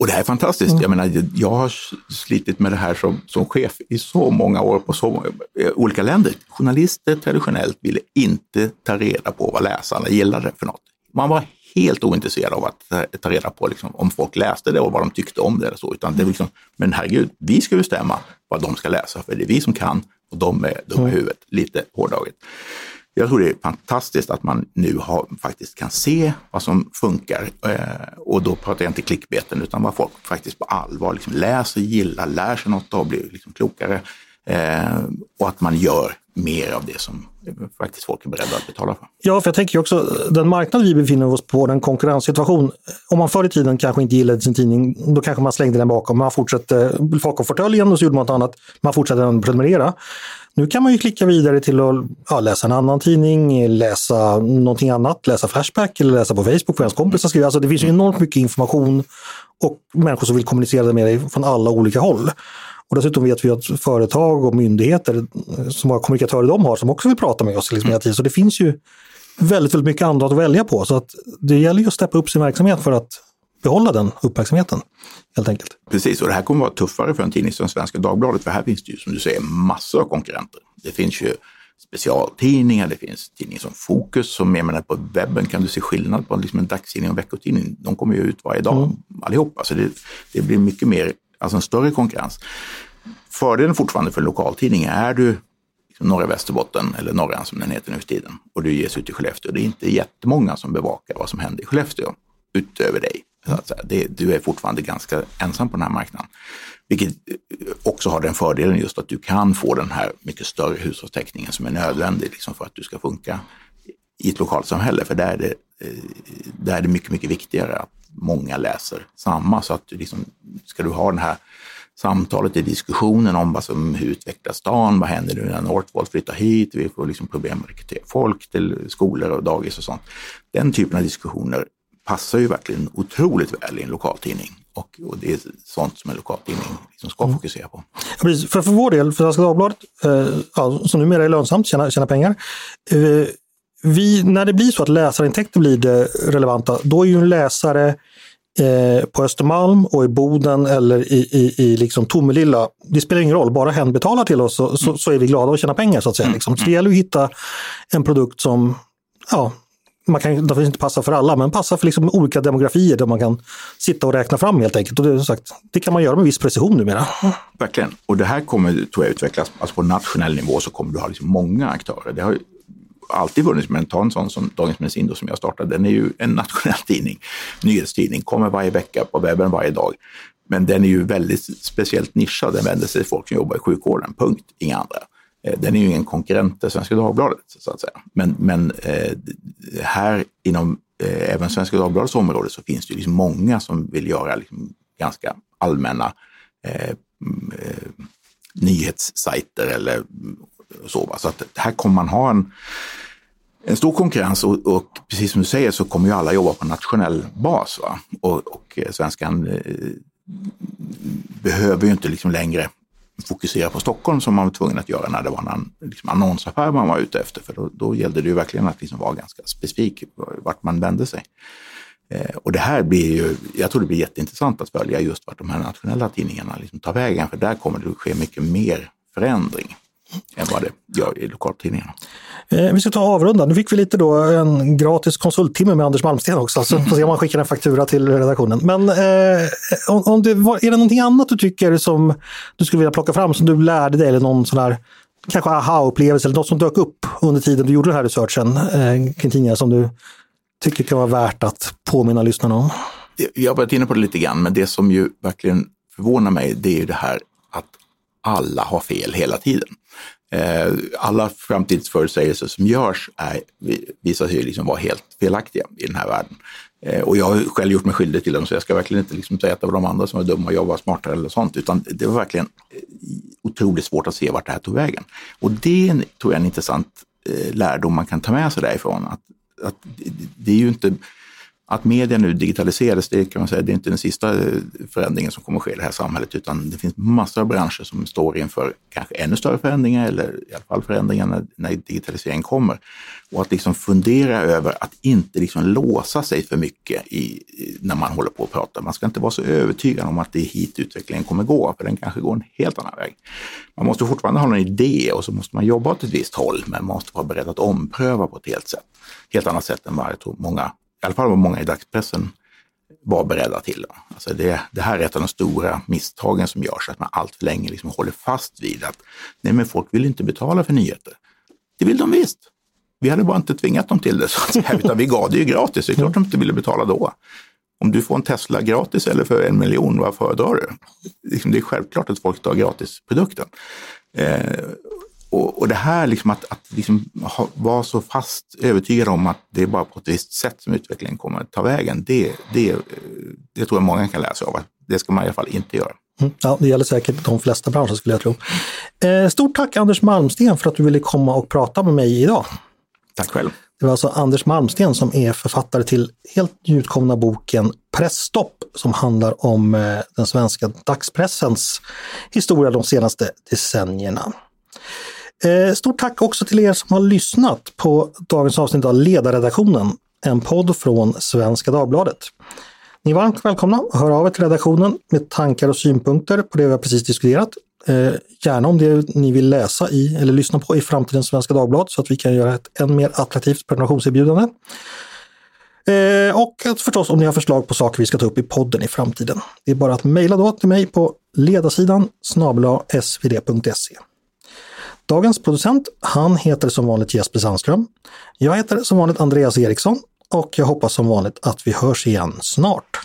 Speaker 2: och det här är fantastiskt. Mm. Jag menar, jag har slitit med det här som, som chef i så många år på så många, eh, olika länder. Journalister traditionellt ville inte ta reda på vad läsarna gillade för något. Man var helt ointresserad av att ta reda på liksom, om folk läste det och vad de tyckte om det. Eller så. Utan det liksom, men herregud, vi ska bestämma vad de ska läsa, för det är vi som kan och de är dumma i mm. huvudet, lite hårdraget. Jag tror det är fantastiskt att man nu har, faktiskt kan se vad som funkar. Eh, och då pratar jag inte klickbeten utan vad folk faktiskt på allvar liksom läser, gillar, lär sig något och blir liksom klokare. Eh, och att man gör mer av det som faktiskt folk är beredda att betala för.
Speaker 1: Ja, för jag tänker också den marknad vi befinner oss på, den konkurrenssituation. Om man förr i tiden kanske inte gillade sin tidning, då kanske man slängde den bakom. Man fortsatte, av fåtöljen och så gjorde man något annat. Man fortsatte att prenumerera. Nu kan man ju klicka vidare till att ja, läsa en annan tidning, läsa någonting annat, läsa Flashback eller läsa på Facebook, för ens kompisar skriver. Alltså det finns ju enormt mycket information och människor som vill kommunicera med dig från alla olika håll. Och dessutom vet vi att företag och myndigheter, som har kommunikatörer de har, som också vill prata med oss liksom hela tiden. Så det finns ju väldigt, väldigt mycket annat att välja på. Så att det gäller ju att steppa upp sin verksamhet för att behålla den uppmärksamheten. Helt enkelt.
Speaker 2: Precis, och det här kommer vara tuffare för en tidning som Svenska Dagbladet, för här finns det ju som du säger massor av konkurrenter. Det finns ju specialtidningar, det finns tidningar som Fokus, som jag menar på webben kan du se skillnad på liksom en dagstidning och en veckotidning. De kommer ju ut varje dag mm. allihopa, så det, det blir mycket mer alltså en större konkurrens. Fördelen fortfarande för lokaltidningar är du liksom norra Västerbotten eller Norran som den heter nu för tiden och du ges ut i Skellefteå. Det är inte jättemånga som bevakar vad som händer i Skellefteå utöver dig. Så att säga. Det, du är fortfarande ganska ensam på den här marknaden. Vilket också har den fördelen just att du kan få den här mycket större hushållstäckningen som är nödvändig liksom för att du ska funka i ett lokalsamhälle. För där är det, eh, där är det mycket, mycket viktigare att många läser samma. Så att liksom, ska du ha det här samtalet i diskussionen om vad som, hur utvecklas stan, vad händer nu när Northvolt flyttar hit, vi får liksom problem att rekrytera folk till skolor och dagis och sånt. Den typen av diskussioner passar ju verkligen otroligt väl i en lokaltidning. Och, och det är sånt som en lokaltidning liksom ska mm. fokusera på.
Speaker 1: Precis. För, för vår del, för Svenska Dagbladet, eh, ja, som numera är lönsamt, tjäna, tjäna pengar. Eh, vi, när det blir så att läsarintäkter blir det relevanta, då är ju en läsare eh, på Östermalm och i Boden eller i, i, i liksom Tomelilla, det spelar ingen roll, bara hen betalar till oss så, så, så är vi glada och tjänar pengar. så att säga. Mm. Liksom. Så det gäller att hitta en produkt som ja, man kan naturligtvis inte passa för alla, men passar för liksom olika demografier där man kan sitta och räkna fram helt enkelt. Och det, sagt, det kan man göra med viss precision numera.
Speaker 2: Verkligen, och det här kommer tror jag utvecklas, alltså på nationell nivå så kommer du ha liksom många aktörer. Det har alltid funnits, men ta en sån som Dagens Medicin då, som jag startade, den är ju en nationell *laughs* tidning, nyhetstidning, kommer varje vecka på webben varje dag. Men den är ju väldigt speciellt nischad, den vänder sig till folk som jobbar i sjukvården, punkt, inga andra. Eh, den är ju ingen konkurrent till Svenska Dagbladet, så att säga. Men, men eh, här inom eh, även Svenska Dagbladets område så finns det liksom många som vill göra liksom ganska allmänna eh, mm, nyhetssajter eller så. Va? Så att här kommer man ha en, en stor konkurrens och, och, precis som du säger så kommer ju alla jobba på nationell bas. Va? Och, och eh, svenskan eh, behöver ju inte liksom längre fokusera på Stockholm som man var tvungen att göra när det var en liksom, annonsaffär man var ute efter. För då, då gällde det ju verkligen att liksom vara ganska specifik vart man vände sig. Eh, och det här blir ju, jag tror det blir jätteintressant att följa just vart de här nationella tidningarna liksom tar vägen, för där kommer det att ske mycket mer förändring än vad det gör i lokaltidningarna.
Speaker 1: Eh, vi ska ta avrunda. Nu fick vi lite då en gratis konsulttimme med Anders Malmsten också, så får se om man skickar en faktura till redaktionen. Men eh, om, om det, är det någonting annat du tycker som du skulle vilja plocka fram som du lärde dig eller någon sån där kanske aha-upplevelse eller något som dök upp under tiden du gjorde den här researchen eh, kring tidningar som du tycker kan vara värt att påminna lyssnarna om?
Speaker 2: Jag har varit inne på det lite grann, men det som ju verkligen förvånar mig, det är ju det här att alla har fel hela tiden. Eh, alla framtidsförutsägelser som görs är, visar sig liksom vara helt felaktiga i den här världen. Eh, och jag har själv gjort mig skyldig till dem, så jag ska verkligen inte liksom säga att det var de andra som var dumma och jag var smartare eller sånt, utan det var verkligen eh, otroligt svårt att se vart det här tog vägen. Och det tror jag är en intressant lärdom man kan ta med sig därifrån. Att, att det är ju inte att media nu digitaliseras, det kan man säga, det är inte den sista eh, förändringen som kommer att ske i det här samhället, utan det finns massor av branscher som står inför kanske ännu större förändringar eller i alla fall förändringar när, när digitaliseringen kommer. Och att liksom fundera över att inte liksom låsa sig för mycket i, när man håller på att prata. Man ska inte vara så övertygad om att det är hit utvecklingen kommer gå, för den kanske går en helt annan väg. Man måste fortfarande ha en idé och så måste man jobba åt ett visst håll, men man måste vara beredd att ompröva på ett helt sätt. Helt annat sätt än vad jag tror många i alla fall vad många i dagspressen var beredda till. Alltså det, det, här är ett av de stora misstagen som görs, att man allt för länge liksom håller fast vid att nej men folk vill inte betala för nyheter. Det vill de visst. Vi hade bara inte tvingat dem till det, så att säga, *laughs* utan vi gav det ju gratis. Det är klart de inte ville betala då. Om du får en Tesla gratis eller för en miljon, vad föredrar du? Liksom, det är självklart att folk tar gratisprodukten. Eh, och, och det här liksom att, att liksom ha, vara så fast övertygad om att det är bara på ett visst sätt som utvecklingen kommer att ta vägen, det, det, det tror jag många kan lära sig av. Det ska man i alla fall inte göra.
Speaker 1: Mm, ja, det gäller säkert de flesta branscher skulle jag tro. Eh, stort tack Anders Malmsten för att du ville komma och prata med mig idag.
Speaker 2: Tack själv.
Speaker 1: Det var alltså Anders Malmsten som är författare till helt nyutkomna boken Pressstopp som handlar om eh, den svenska dagspressens historia de senaste decennierna. Eh, stort tack också till er som har lyssnat på dagens avsnitt av Ledarredaktionen, en podd från Svenska Dagbladet. Ni är varmt välkomna att höra av er till redaktionen med tankar och synpunkter på det vi har precis diskuterat. Eh, gärna om det ni vill läsa i eller lyssna på i framtidens Svenska Dagblad så att vi kan göra ett än mer attraktivt prenumerationserbjudande. Eh, och förstås om ni har förslag på saker vi ska ta upp i podden i framtiden. Det är bara att mejla då till mig på ledarsidan snabla svd.se. Dagens producent, han heter som vanligt Jesper Sandström. Jag heter som vanligt Andreas Eriksson och jag hoppas som vanligt att vi hörs igen snart.